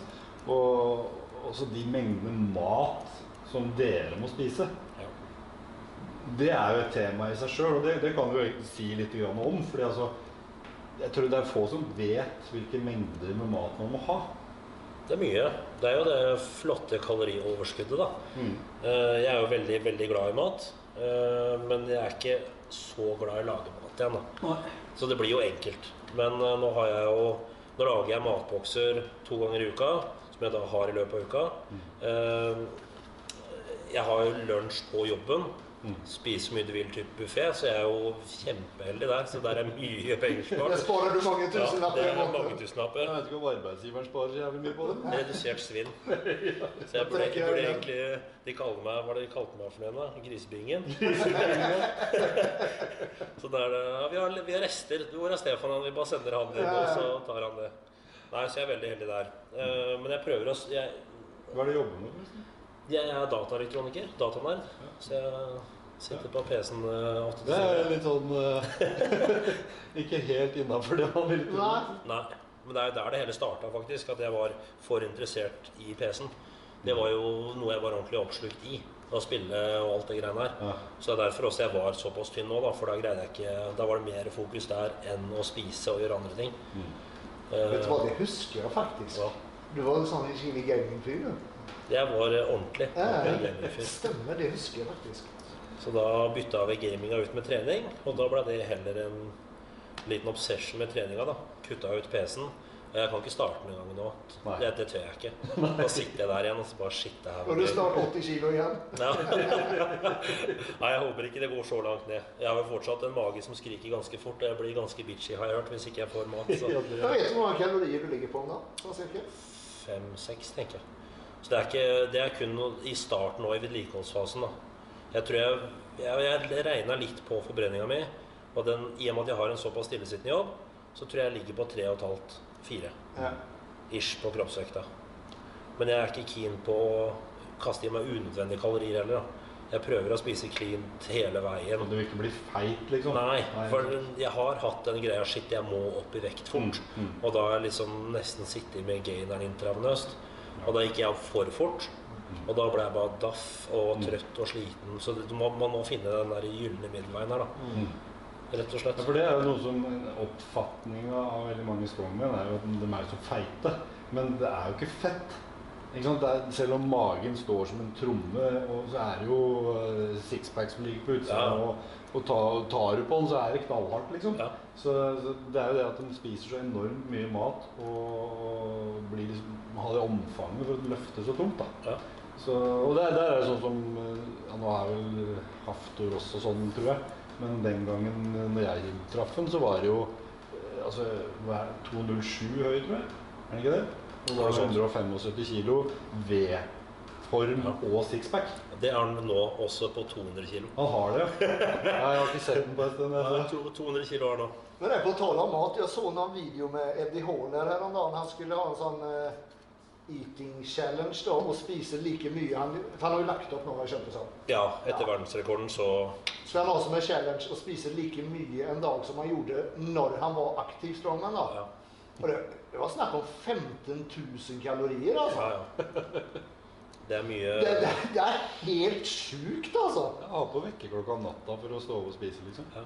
Og også de mengdene mat som dere må spise, det er jo et tema i seg sjøl. Og det, det kan du jo egentlig si litt om. fordi altså, jeg tror det er få som vet hvilke mengder med mat man må ha. Det er mye. Det er jo det flotte kalorioverskuddet, da. Mm. Jeg er jo veldig, veldig glad i mat. eh, Men jeg er ikke så glad i å lage mat igjen, da. Så det blir jo enkelt. Men eh, nå har jeg jo Nå lager jeg matbokser to ganger i uka, som jeg da har i løpet av uka. Eh, Jeg har jo lunsj på jobben. Spise så mye du vil, type buffé. Så jeg er jo kjempeheldig der. Så der er mye penger spart. Det sparer du mange Ja, tusenlapper det i er mange tusenlapper. Jeg vet ikke om arbeidsgiveren sparer så jævlig mye på det. [LAUGHS] Redusert svinn. [LAUGHS] Så jeg burde, jeg burde egentlig De kaller meg Hva de kalte meg for noe? da? Grisebingen? [LAUGHS] så der, er det Ja, vi har, vi har rester. Hvor er Stefan? Vi bare sender han inn, og så tar han det. Nei, så jeg er veldig heldig der. Uh, men jeg prøver å jeg, Hva er det du jobber med? jeg er dataelektroniker. Datanerd. Så jeg sitter på PC-en eh, åtte Det er litt sånn eh, [LAUGHS] Ikke helt innafor det man vil tro. Nei. Men det er der det hele starta, faktisk. At jeg var for interessert i PC-en. Det var jo noe jeg var ordentlig oppslukt i. Å spille og alt det greiene her. Ja. Så det er derfor også jeg var såpass tynn nå, da. For da greide jeg ikke Da var det mer fokus der enn å spise og gjøre andre ting. Eh, Vet du hva, det husker jeg faktisk. Ja. Du var en sånn skikkelig gamingfyr. jeg var ordentlig. Ja, ja, ordentlig Stemmer, det husker jeg faktisk. Så da bytta vi gaminga ut med trening, og da ble det heller en liten obsession med treninga. da Kutta ut PC-en. Og Jeg kan ikke starte den engang nå. Nei. Det, det tør jeg ikke. Da sitter jeg der igjen og så bare shit, det her Og du snart 80 kilo igjen. Ja. [LAUGHS] Nei, jeg håper ikke det går så langt ned. Jeg har jo fortsatt en mage som skriker ganske fort, og jeg blir ganske bitchy, har jeg hørt, hvis ikke jeg får mat. Så Jeg vet du hvor mange kalorier du ligger på om dagen. Fem-seks, tenker jeg. Så det er, ikke, det er kun noe i starten og i vedlikeholdsfasen. da. Jeg tror jeg, jeg, jeg regna litt på forbrenninga mi. Og den, I og med at jeg har en såpass stillesittende jobb, så tror jeg jeg ligger på 3,5-4 Ja. ish på kroppsvekta. Men jeg er ikke keen på å kaste i meg unødvendige kalorier heller. da. Jeg prøver å spise cleant hele veien. Du vil ikke bli feit, liksom? Nei, for jeg har hatt den greia Shit, jeg må opp i vekt fort. Mm, mm. Og da har jeg liksom nesten sittet med gaineren intravenøst. Og da gikk jeg opp for fort. Og da ble jeg bare daff og trøtt og sliten. Så det, man, man må finne den der gylne middelveien her, da. Mm. Rett og slett. Ja, for det er jo noe som Oppfatninga av veldig mange strongmen er jo at de er så feite. Men det er jo ikke fett. Ikke sant? Det er, selv om magen står som en tromme, og så er det jo eh, sixpack som ligger på utsida, Ja. og, og ta, tar du på den, så er det knallhardt, liksom. Ja. Så, så det er jo det at de spiser så enormt mye mat og, og blir liksom, har det omfanget for å løfte så tungt. da. Ja. Så, og der, der er det sånn som eh, ja, Nå er vel Haftor også sånn, tror jeg. Men den gangen eh, når jeg traff den, så var det jo eh, altså, hva er det, 207 høy, tror jeg. Er det ikke det? Og da Noe det 175 kilo V-form Ja. og sixpack. Det er han nå også på 200 kilo. Han har det, [LAUGHS] ja. Jeg har ikke sett den på en stund. Ja, Altså. to- 200 kilo har han nå. Men det er på tale om mat, jeg så noen video med Eddie Horner her om dagen. Han skulle ha en sånn eh, eating challenge da, og spise like mye. Han, for han har jo lagt opp nå, har jeg skjønt det sånn. Ja, etter Ja. verdensrekorden så Så han har som en challenge å spise like mye en dag som han gjorde når han var aktiv strongman da? Ja, Og det, det var snakk om 15 000 kalorier, altså. ja. ja. Det er mye Det, det, det er helt sjukt, altså. Jeg har på vekkerklokka om natta for å stå opp og spise, liksom. ja.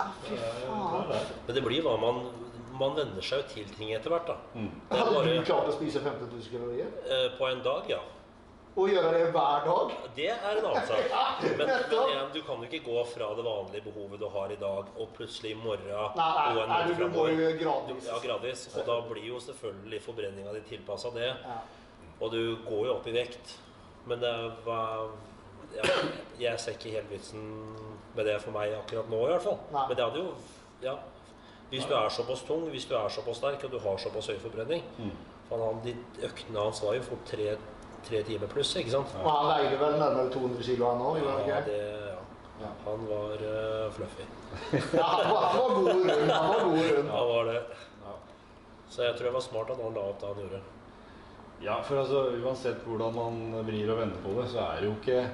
Ah, fy faen. Men det blir hva man Man venner seg jo til ting etter hvert, da. Mm. Hadde bare, du klart å spise 15 000 kalorier? Uh, På en dag, ja. Og gjøre det hver dag? Det er en annen sak. [LAUGHS] Ja, Men, men igjen, du kan jo ikke gå fra det vanlige behovet du har i dag, og plutselig i morgen Nei, nei, nei du, du må jo gradvis. Ja, gradvis. Og da blir jo selvfølgelig forbrenninga di tilpassa det. Ja. Og du går jo opp i vekt. Men det var ja, Jeg ser ikke helt vitsen med det for meg akkurat nå, i hvert fall. Men det hadde jo Ja. Hvis du er såpass tung, hvis du er såpass sterk og du har såpass høy forbrenning Mm. for han, de Øktene hans var jo fort tre, tre timer pluss, ikke sant? Og han veide vel nærmere 200 kilo, han òg? Ja, Ja, det, ja. Han var uh, fluffy. [LAUGHS] ja, han var, han var god rund. Han var god rund. Ja, var det. Ja. Så jeg tror det var smart at han la opp det han gjorde. Ja, for altså, uansett hvordan man vrir og vender på det, så er det jo ikke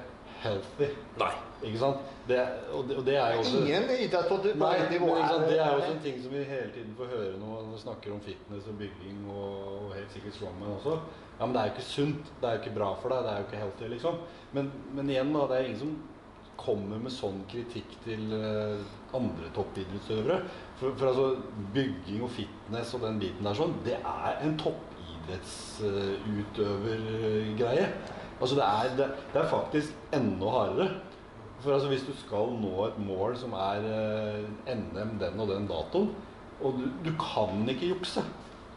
healthy. Nei. Ikke sant? Det, og, det, og det er jo også Ingen idrett på, på Nei, det er det er jo også en ting som vi hele tiden får høre når man snakker om fitness og bygging og, og helt sikkert strongman også. Ja, men det er jo ikke sunt. Det er jo ikke bra for deg. Det er jo ikke healthy, liksom. Men, men igjen, da. Det er ingen som kommer med sånn kritikk til eh, andre toppidrettsutøvere. For, for altså, bygging og fitness og den biten der sånn, det er en toppidrettsutøvergreie. Altså det er, det, det er faktisk enda hardere. For altså hvis du skal nå et mål som er eh, NM den og den datoen, og du, du kan ikke jukse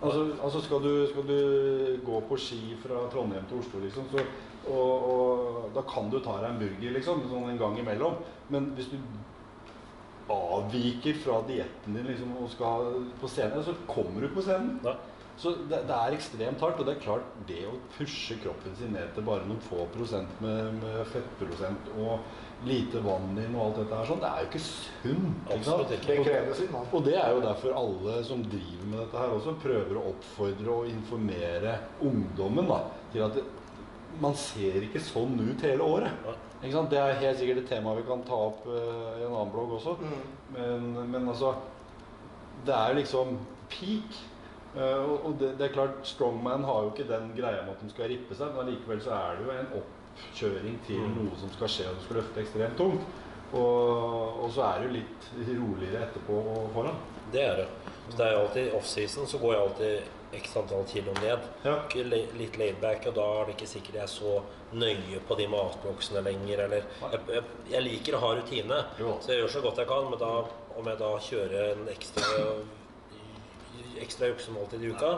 Altså, altså skal, du, skal du gå på ski fra Trondheim til Oslo, liksom, så, og, og da kan du ta deg en burger liksom, sånn en gang imellom. Men hvis du avviker fra dietten din liksom, og skal på scenen, så kommer du på scenen. Nei. Så det, det er ekstremt hardt. Og det er klart, det å pushe kroppen sin ned til bare noen få prosent med, med fettprosent og lite vann inn og alt dette her sånn, det er jo ikke sunt. Absolutt ikke. Sin. Og det er jo derfor alle som driver med dette her også, prøver å oppfordre og informere ungdommen da, til at det, man ser ikke sånn ut hele året. Ikke sant? Det er helt sikkert et tema vi kan ta opp uh, i en annen blogg også. Mm. Men, men altså Det er liksom peak. Eh, og det, det er klart, strongman har jo ikke den greia med at de skal rippe seg, men allikevel så er det jo en oppkjøring til Mm. noe som skal skje, og du skal løfte ekstremt tungt. Og, og så er det jo litt roligere etterpå og foran. Det er det. Så det er jo alltid offseason, så går jeg alltid x antall kilo ned. Ja. Litt laidback, og da er det ikke sikkert jeg er så nøye på de matboksene lenger. Eller jeg, jeg, jeg liker å ha rutine, Jo. så jeg gjør så godt jeg kan. Men da, om jeg da kjører en ekstra ekstra øksemåltid i uka,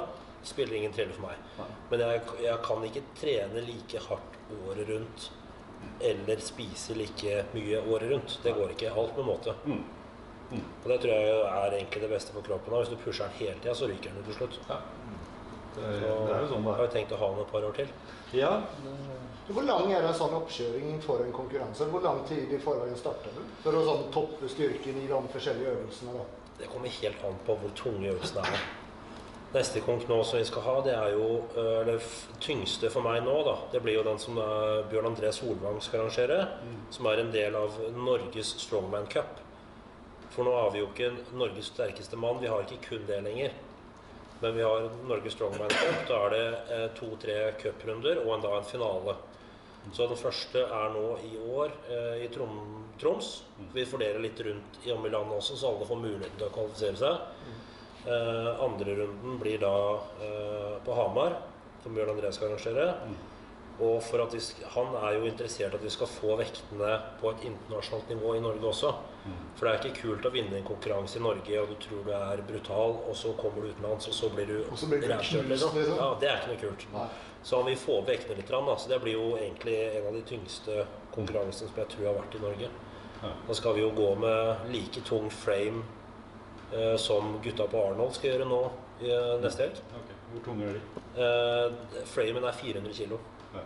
spiller ingen trille for meg. Nei. Men jeg, jeg kan ikke trene like hardt året rundt eller spise like mye året rundt. Det går ikke. Alt med måte. Mm. Mm. Og det tror jeg er egentlig det beste for kroppen. Hvis du pusher den hele tida, så ryker den til slutt. Ja. Det, er- Så det er jo sånn det har er. jeg tenkt å ha den et par år til. Ja. Hvor lang er en sånn oppkjøring for en konkurranse? Hvor lang tid i forveien starter du? For å sånn toppe styrken i de forskjellige øvelsene. da. Det kommer helt an på hvor tunge øvelsene er. Neste konk nå som vi skal ha, det er jo det tyngste for meg nå, da. Det blir jo den som Bjørn André Solvang skal arrangere. Som er en del av Norges Strongman Cup. For nå har vi jo ikke Norges sterkeste mann. Vi har ikke kun det lenger. Men vi har Norges Strongman Cup. Da er det eh, to-tre cuprunder og en, da en finale. Så den første er nå i år eh, i Trom Troms. Vi fordeler litt rundt i om i landet også, så alle får muligheten til å kvalifisere seg. Eh, andre runden blir da eh, på Hamar. som Bjørn André skal arrangere. Og for at vi, han er jo interessert i at vi skal få vektene på et internasjonalt nivå i Norge også. For det er ikke kult å vinne en konkurranse i Norge, og du tror du er brutal, og så kommer du utenlands, og så blir du rævkjørt, liksom. Ja, det er ikke noe kult. Så han vil få opp vektene litt, da. så det blir jo egentlig en av de tyngste konkurransene som jeg tror har vært i Norge. Da skal vi jo gå med like tung frame eh, som gutta på Arnold skal gjøre nå i eh, neste helg. Okay. Hvor tunge er de? Eh, framen er 400 kilo. Ja.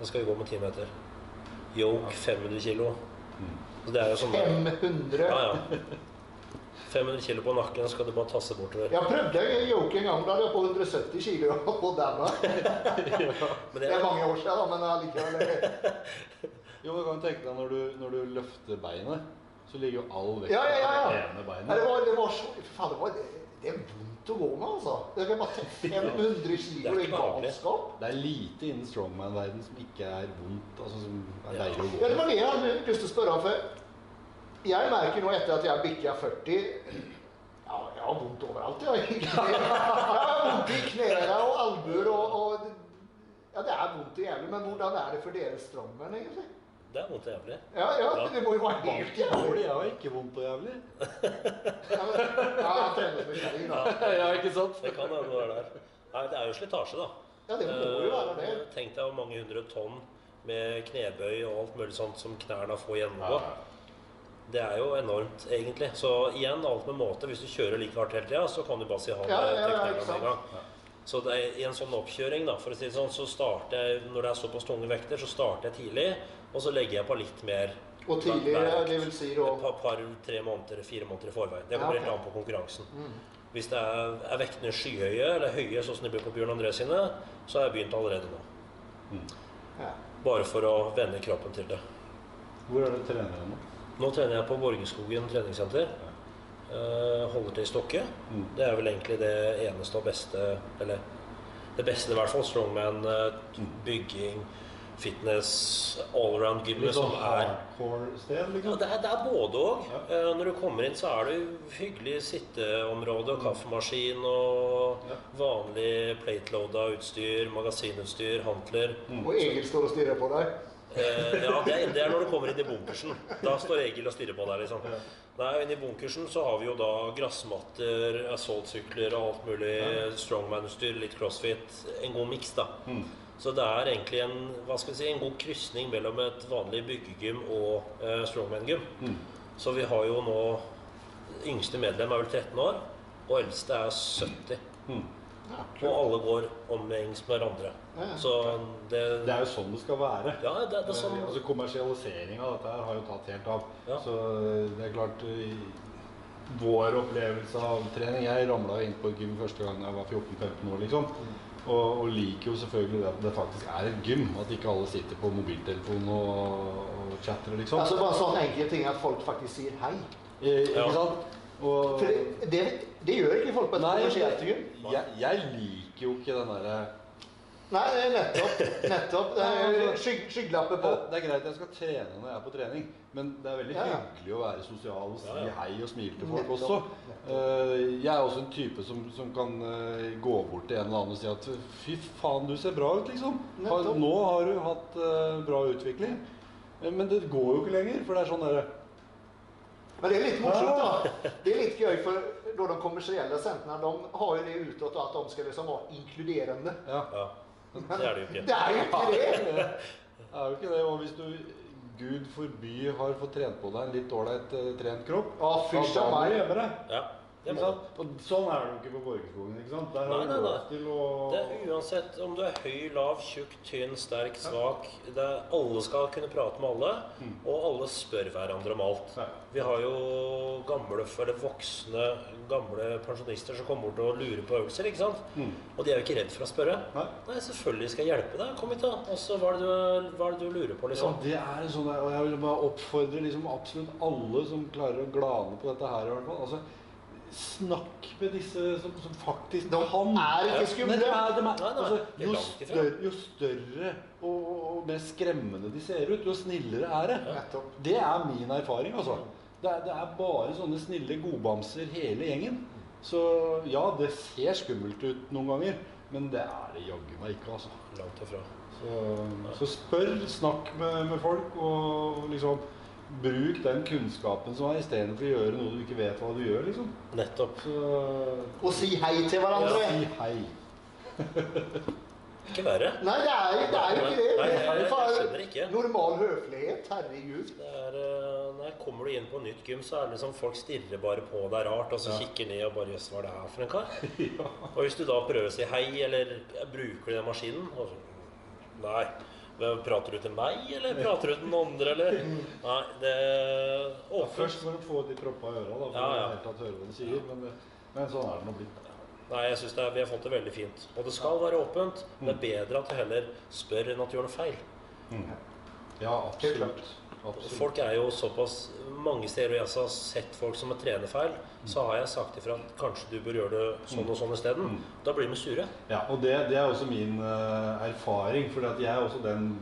Da skal vi gå med 10 meter. Yoke 500 kilo. Mm. Så det er jo sånn 500. Ja, ja. [LAUGHS] 500 kilo på nakken skal du bare tasse bortover. Jeg prøvde yoke en gang. Da jeg [LAUGHS] på 170 kilo på dæma. Men Det det er mange år siden, da, men allikevel. [LAUGHS] Jo, du kan tenke deg når du, når du løfter beinet, så ligger jo all vekta Ja, ja, ja, ja. på det ene Nei, det beinet. var, det var så Faen, det var det er vondt å gå med, altså. Det er bare [LAUGHS] 500 Det kilo i galskap. Det er lite innen strongman-verden som ikke er vondt, altså som er deilig å Ja, det var det jeg hadde lyst til å spørre om. For jeg merker nå etter at jeg bikka 40 Ja, jeg har vondt overalt. Jeg, [LAUGHS] jeg har vondt i knærne og albuer og, og Ja, det er vondt og jævlig, men hvordan er det for dere strongmen, egentlig? det er vondt og jævlig. Ja, ja, det må jo være helt jævlig. jeg har ikke vondt og jævlig. Ja, men, ja, jeg trener som en kjerring, da. [LAUGHS] Ja, ikke sant? Det kan hende det er der. Nei, det er jo slitasje, da. Ja, det må jo være det. Eh, Tenk deg hvor mange hundre tonn med knebøy og alt mulig sånt som knærne får gjennomgå. Det er jo enormt, egentlig. Så igjen, alt med måte. Hvis du kjører like hardt hele tida, så kan du bare si ha det Ja, ja, til ja, en gang. Så det er, i en sånn oppkjøring, da, for å si det sånn, så starter jeg når det er såpass tunge vekter, så starter jeg tidlig, og så legger jeg på litt mer Og tidligere, det vil si et par, par, tre måneder, fire måneder i forveien. Det kommer Ja, okay. helt an på konkurransen. Hvis det er, er vektene skyhøye, eller høye sånn som de blir på Bjørn André sine, så har jeg begynt allerede nå. ja. Bare for å vende kroppen til det. Hvor er det trener nå? Nå trener jeg på Borgerskogen treningssenter. Eh, holder til i Stokke. Mm. Det er vel egentlig det eneste og beste Eller det beste, i hvert fall. Strongman, eh, bygging, fitness, allround-gymmet Litt som sånn er Ja, liksom? det, er, det er både òg. Ja. Når du kommer inn, så er det hyggelig sitteområde og kaffemaskin og Ja. vanlig plateloada utstyr, magasinutstyr, hantler. Og Egil står og stirrer på deg. Eh, ja, det er, det er når du kommer inn i bunkersen. Da står Egil og stirrer på deg. liksom. Nei, Inne i bunkersen så har vi jo da gressmatter, assaultsykler og alt mulig strongman-utstyr, litt crossfit. En god miks, da. Mm. Så det er egentlig en, hva skal vi si, en god krysning mellom et vanlig byggegym og eh, strongman-gym. Mm. Så vi har jo nå Yngste medlem er vel 13 år, og eldste er 70. Mm. Ja, Og alle går omgjengs med hverandre. Ja. Så det, Det er jo sånn det skal være. Ja, det, det er sånn Altså Kommersialiseringa av dette har jo tatt helt av. Ja. Så det er klart Vår opplevelse av trening Jeg ramla inn på et gym første gang jeg var 14-15 år, liksom. Og, og liker jo selvfølgelig det at det faktisk er et gym. At ikke alle sitter på mobiltelefonen og, og chatter, liksom. Altså bare sånn enkle ting at folk faktisk sier hei. Eh, Ja. Ikke sant? Og, For det, det, det gjør ikke folk på et Nei, kommersielt jeg, jeg liker jo ikke den derre Nei, er nettopp. nettopp. Det er Skygg, skyggelapper på. Det er greit jeg skal trene når jeg er på trening, men det er veldig Ja, hyggelig å være sosial og si Ja, ja. hei og smile til folk Nettopp, også. Eh, jeg er også en type som, som kan eh, gå bort til en eller annen og si at fy faen, du ser bra ut, liksom. Nettopp. nå har du hatt eh, bra utvikling. Eh, Men det går jo ikke lenger, for det er sånn derre Men det er litt morsomt, da. Det er litt gøy, for da de kommersielle sentrene de har jo det utåt at de skal liksom være inkluderende. Ja. Ja. Det er det jo ikke. Det er jo ikke det! [LAUGHS] Det er jo ikke det. Og hvis du Gud forby har fått trent på deg en litt ålreit eh, trent kropp, Ja, da må du gjemme deg. Ja, Og sånn er det jo ikke på Borgerskogen. ikke sant? Der har Nei, nei, nei. til å Det er uansett om du er høy, lav, tjukk, tynn, sterk, svak. Det er, alle skal kunne prate med alle, og alle spør hverandre om alt. Ja. Vi har jo gamle, eller voksne, gamle pensjonister som kommer bort og lurer på øvelser. ikke sant? Mm. Og de er jo ikke redd for å spørre. Nei. Nei, selvfølgelig skal jeg hjelpe deg. Kom hit, da. Og så hva hva er det du lurer på, liksom? Ja, det er sånn og jeg vil bare oppfordre liksom absolutt alle som klarer å glane på dette her. i hvert fall. Altså, snakk med disse som, som faktisk De kan. er ikke skumle. de altså, jo, større, jo større og, og, mer skremmende de ser ut, jo snillere er det. Det er min erfaring, altså. Det er, det er bare sånne snille godbamser hele gjengen. Så ja, det ser skummelt ut noen ganger. Men det er det jaggu meg ikke, altså. Langt ifra. Så, så spør, snakk med, med folk, og liksom bruk den kunnskapen som er, istedenfor å gjøre noe du ikke vet hva du gjør, liksom. Nettopp. Så Og si hei til hverandre. Ja, si hei. [LAUGHS] Ikke verre. Nei, det er, det er jo ikke det. Nei, jeg- Det er jeg skjønner ikke. Normal høflighet. Herregud. Det er, eh, nei, kommer du inn på nytt gym, så er det liksom folk stirrer bare på deg rart, og så kikker ned og bare Jøss, hva er det her for en kar? [LAUGHS] Og hvis du da prøver å si hei, eller bruker du den maskinen og så, Nei. Prater du til meg, eller prater du til den andre, eller? Nei, det er Ja, først må du få de proppa i øra, da, for Ja, ja. helt tatt høre hva de sier. Men, men sånn er det nå blitt. Nei, jeg synes er, vi har fått det veldig fint. Og det skal være åpent. Det er bedre at du heller spør enn at du gjør noe feil. Ja, absolutt. Absolutt. Folk er jo såpass Mange steder hvor jeg har sett folk som trener feil, så har jeg sagt ifra at kanskje du bør gjøre det sånn og sånn isteden. Da blir de sure. Ja, og det, det er også min uh, erfaring. For jeg er også den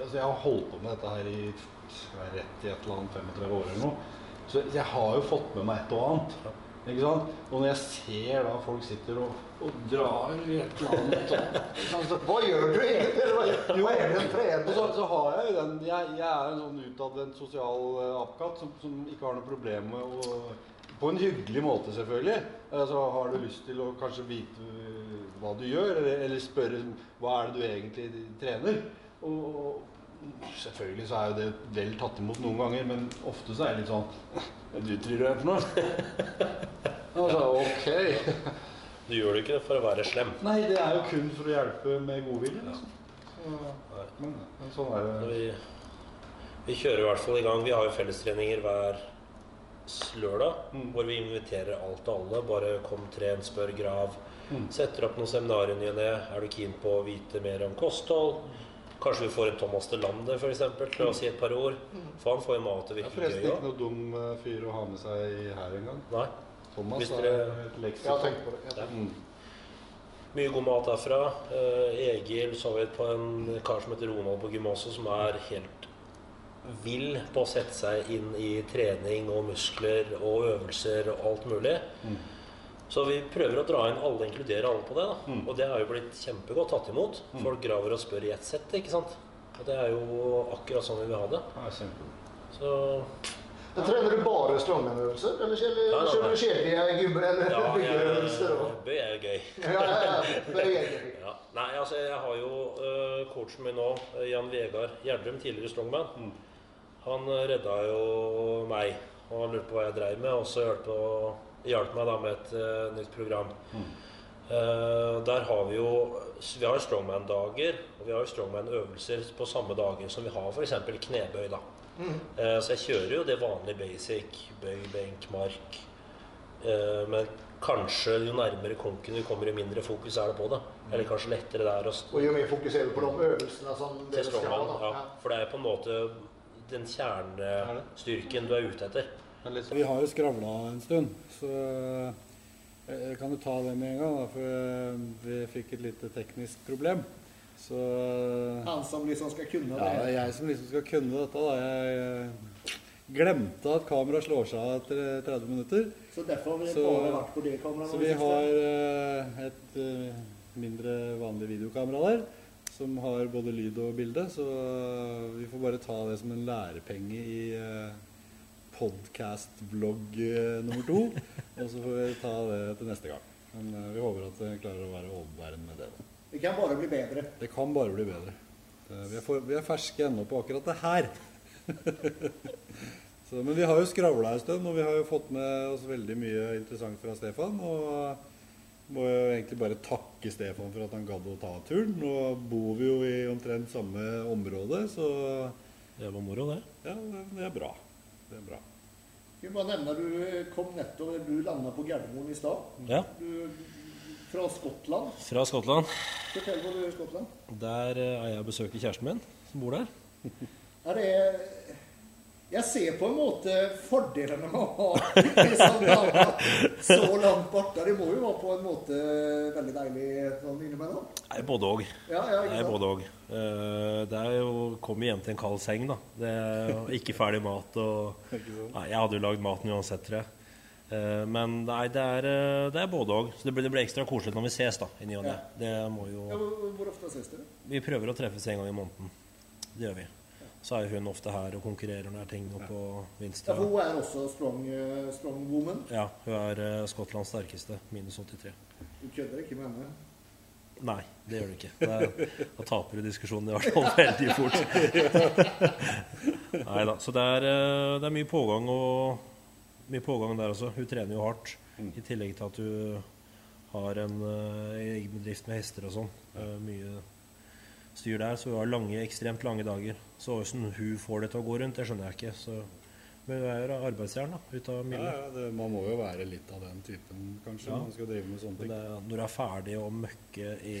altså Jeg har holdt på med dette her i rett i et eller annet 35 år eller noe. Så jeg har jo fått med meg et og annet. Ikke sant? Og når jeg ser da folk sitter og, og drar i et eller annet sånn, [LAUGHS] så, Hva gjør du egentlig? Hva, er det en så, så har jeg jo den Jeg, jeg er en sånn utadvendt sosial eh, apekatt som, som ikke har noe problem med å På en hyggelig måte, selvfølgelig. Altså, har du lyst til å kanskje vite hva du gjør, eller, eller spørre hva er det du egentlig trener? Og, og selvfølgelig så er jo det vel tatt imot noen ganger, men ofte så er det litt sånn du tror du er for noe? [LAUGHS] Altså, ok. Du gjør det ikke for å være slem. Nei, det er jo kun for å hjelpe med godvilje, liksom. Så, men, men sånn er det. Vi, vi kjører i hvert fall i gang. Vi har jo fellestreninger hver lørdag Mm. hvor vi inviterer alt og alle. Bare kom, tren, spør, grav. Mm. Setter opp noen seminarer i ny og ne. Er du keen på å vite mer om kosthold? Kanskje vi får en Thomas Delander for eksempel, til å si et par ord. For han får jo mat og virker gøy. Det er forresten ikke noe dum eh, fyr å ha med seg her engang. Nei. Thomas Hvis er dere- et Jeg Ja, leksikon. på det. Ja. Mm. Mye god mat derfra. Eh, Egil så vi på en kar som heter Ronald på gymnaset, som er helt vill på å sette seg inn i trening og muskler og øvelser og alt mulig. Mm. Så vi prøver å dra inn alle, inkludere alle på det. da. Mm. Og det har jo blitt kjempegodt tatt imot. Folk graver og spør i ett sett, ikke sant. Og det er jo akkurat sånn vi vil ha det. Ja. Så Ja. Trener du bare strongman-øvelser, eller kjører Nei, nei, kjører du kjedelige gymmer eller ja, jeg, byggeøvelser bøy er gøy. [LAUGHS] Ja, ja, ja. Er gøy. Ja. Nei, altså jeg har jo uh, coachen min nå, øh, Jan Vegard Gjerdrum, tidligere strongman. Mm. Han øh, redda jo meg, og han lurte på hva jeg dreiv med, og så hjalp, å- hjalp meg da med et uh, nytt program. Mm. Uh, der har vi jo Vi har strongman-dager, og vi har jo strongman-øvelser på samme dager som vi har f.eks. knebøy. da. Eh, så jeg kjører jo det vanlige basic, bøy, benk, mark. Uh, men kanskje jo nærmere konken du kommer, jo mindre fokus er det på det. Eller kanskje lettere der å st- Og jo mer fokuserer du på de øvelsene som til dere skal ha. da. Ja. For det er på en måte den kjernestyrken du er ute etter. Litt Vi har jo skravla en stund, så eh, jeg kan jo ta det med en gang. Da, for eh, vi fikk et lite teknisk problem. Så Han som liksom skal kunne ja, det er jeg som liksom skal kunne dette. da. Jeg eh, glemte at kameraet slår seg av etter eh, 30 minutter. Så derfor har vi Så- bare vært på det kameraet. Så vi har eh, et eh, mindre vanlig videokamera der. Som har både lyd og bilde, så vi får bare ta det som en lærepenge i uh, podkast-vlogg eh, nummer to. og så får vi ta det til neste gang. Men eh, vi håper at vi klarer å være overbærende med det. Det kan bare bli bedre. Det kan bare bli bedre. Vi, er for, vi er ferske ennå på akkurat det her. [LAUGHS] så, men vi har jo skravla en stund, og vi har jo fått med oss veldig mye interessant fra Stefan. Og må jo egentlig bare takke Stefan for at han gadd å ta turen. Nå bor vi jo i omtrent samme område, så Det var moro, det. ja, det, det er bra. Det er bra. Jeg bare nevne Du kom nettopp Du landa på Gardermoen i stad. Ja. Fra Skottland. Fra Skottland. Fortell hvor du er i Skottland. Der eh, er jeg og besøker kjæresten min, som bor der. er det Jeg ser på en måte fordelene med å ha liksom, så langt borte. Det må jo være på en måte veldig deilig sånn innimellom. Nei, både òg. Ja, ja, er både òg. Det er jo komme hjem til en kald seng, da. Det er ikke ferdig mat og [LAUGHS] Nei, jeg hadde jo lagd maten uansett, tror jeg. Eh, Men nei, det er, eh, det er både òg. Så det blir, det blir ekstra koselig når vi ses, da. I ny og ne. Ja. Hvor ofte ses dere? Vi prøver å treffes en gang i måneden. Det gjør vi. Så er hun ofte her og konkurrerer når det er ting oppe på Ja, Vinstra. for hun er også strong, eh, strong woman. Ja, hun er eh, Skottlands sterkeste. Minus 83. Du kødder ikke med henne? Nei, det gjør du ikke. Da taper du diskusjonen i hvert fall veldig fort. [LAUGHS] Nei da. Så det er, eh, det er mye pågang og mye pågang der også. Hun trener jo hardt. I tillegg til at hun har en egen bedrift med hester og sånn. Mye styr der. Så vi har lange, ekstremt lange dager. Så hvordan hun får det til å gå rundt, det skjønner jeg ikke. Så, men hun er jo arbeidsjern, da. Ut av Ja, milde. ja, det, man må jo være litt av den typen, kanskje, Ja. når man skal drive med sånne ting. det, når du er ferdig å møkke i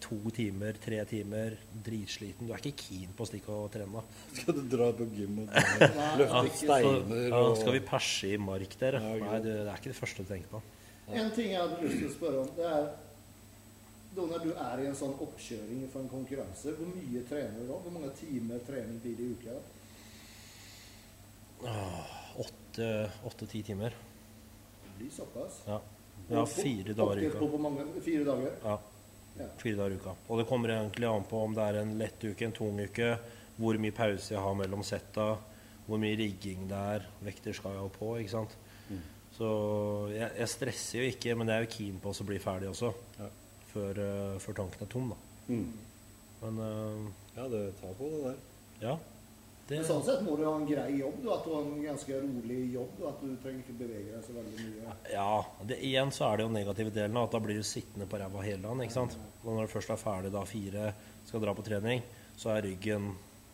to timer, tre timer, dritsliten Du er ikke keen på å stikke og trene. Skal du dra på gym og [LAUGHS] løfte ikke. steiner Ja, og skal vi perse i mark, dere? Ja, Nei, det, det er ikke det første du tenker på. En ting jeg hadde lyst til å spørre om, det er da når du er i en sånn oppkjøring for en konkurranse, hvor mye trener du da? Hvor mange timer trening blir det i uka? Åtte-ti timer. Det blir såpass. Ja. ja fire dager i uka. på hvor mange? Fire dager? Ja. Ja. Fire dager i uka. Og det kommer egentlig an på om det er en lett uke, en tung uke, hvor mye pause jeg har mellom setta, hvor mye rigging det er. Vekter skal jeg ha på, ikke sant. Mm. Så jeg, jeg stresser jo ikke, men jeg er jo keen på å bli ferdig også. Ja. Før, eh, før tanken er tom, da. mm. Men uh, Ja, det tar på det der. ja. Det, Men sånn sett må du ha en grei jobb, du, at du har en ganske rolig jobb, du, at du trenger ikke bevege deg så veldig mye. Ja, det, igjen så er det jo negative delen av at da blir du sittende på ræva hele dagen. ikke sant? Og når du først er ferdig da fire, skal dra på trening, så er ryggen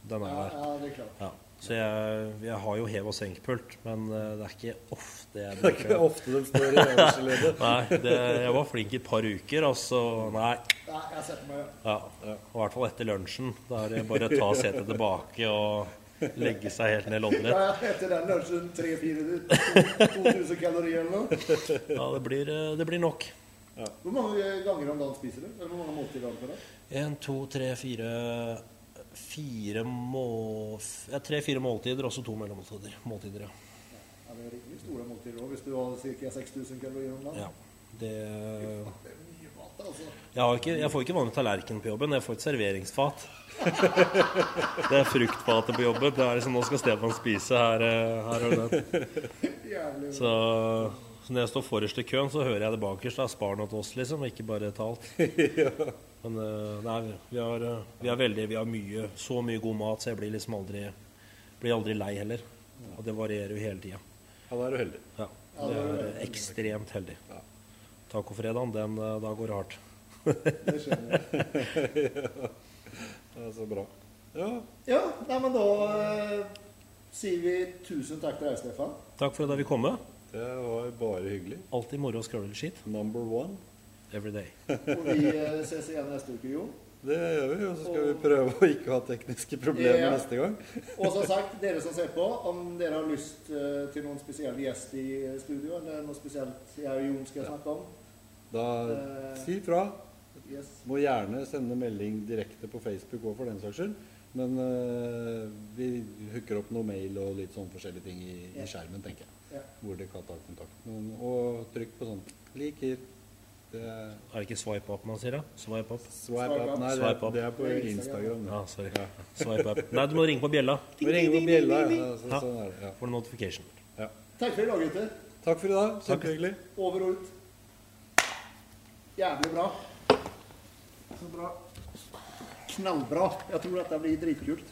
Den er Ja, der. ja, det er klart. Ja. Så jeg, jeg har jo hev- og senkpult, men eh, det er ikke ofte jeg bruker Det er ikke ofte de står i øverste [LAUGHS] leddet. Nei, det, jeg var flink i et par uker, altså. Nei. Ja, jeg setter meg Ja. Og I hvert fall etter lunsjen. Da er det bare å ta setet tilbake og legge seg helt ned loddrett. ja, Etter den lunsjen 3-4-2000 kalorier eller noe. [LAUGHS] Ja, det blir, eh, det blir nok. Hvor mange ganger om dagen spiser du? Eller hvor mange måltider har du på deg? En, to, tre, fire Fire må... Ja, tre-fire måltider, og så to mellommåltider. Måltider, ja. Ja, det er riktig store måltider også, hvis du har ca. 6000 kalorier om dagen. ja. Det Det er mye mat, altså. jeg, har ikke, jeg får ikke vanlig tallerken på jobben, jeg får et serveringsfat. [LAUGHS] Det er fruktfatet på jobben. Det er liksom, Nå skal Stefan spise. Her, eh, her og der. [LAUGHS] Så, så når jeg står forrest i køen, så hører jeg det bakerst. Da. Spar noe til oss, liksom, ikke bare ta alt. [LAUGHS] Men eh, nei, vi har, eh, vi har veldig Vi har mye, så mye god mat, så jeg blir liksom aldri Blir aldri lei heller. Og det varierer jo hele tida. Ja, da er du heldig. Ja, det er eh, ekstremt heldig. Ja. Tacofredagen, den eh, da går det hardt. [LAUGHS] Det skjønner jeg. [LAUGHS] Det er så bra. Ja, Ja, nei, men da eh, sier vi tusen takk til deg, Stefan. Takk for at jeg fikk komme. Det var bare hyggelig. Alltid moro å skravle skitt. Number one. Every day. [LAUGHS] Og vi eh, ses igjen neste uke, Jo. Det gjør vi, og så skal vi prøve å ikke ha tekniske problemer Ja. neste gang. [LAUGHS] Og som sagt, dere som ser på, om dere har lyst eh, til noen spesiell gjest i eh, studio, eller noe spesielt jeg og Jon skal snakke om, Da Eh. si fra. yes. Må gjerne sende melding direkte på Facebook òg, for den saks skyld. Men eh, vi hooker opp noe mail og litt sånn forskjellige ting i, Ja. i skjermen, tenker jeg. Ja. Hvor de kan ta kontakt. Men, og trykk på sånn liker. Det er Er det ikke swipe up man sier, da? Swipe up. swipe up. Nei, det, Swipe up. det er på Instagram. Ja, Ja. Swipe up. Nei, du må ringe på bjella. Du må ringe på bjella. Ja, så, sånn er det. Ja. For notification. Ja. Takk for i dag, gutter. Takk for i dag. Kjempehyggelig. Over og ut. Jævlig bra. Så bra. Knallbra. Jeg tror dette blir dritkult.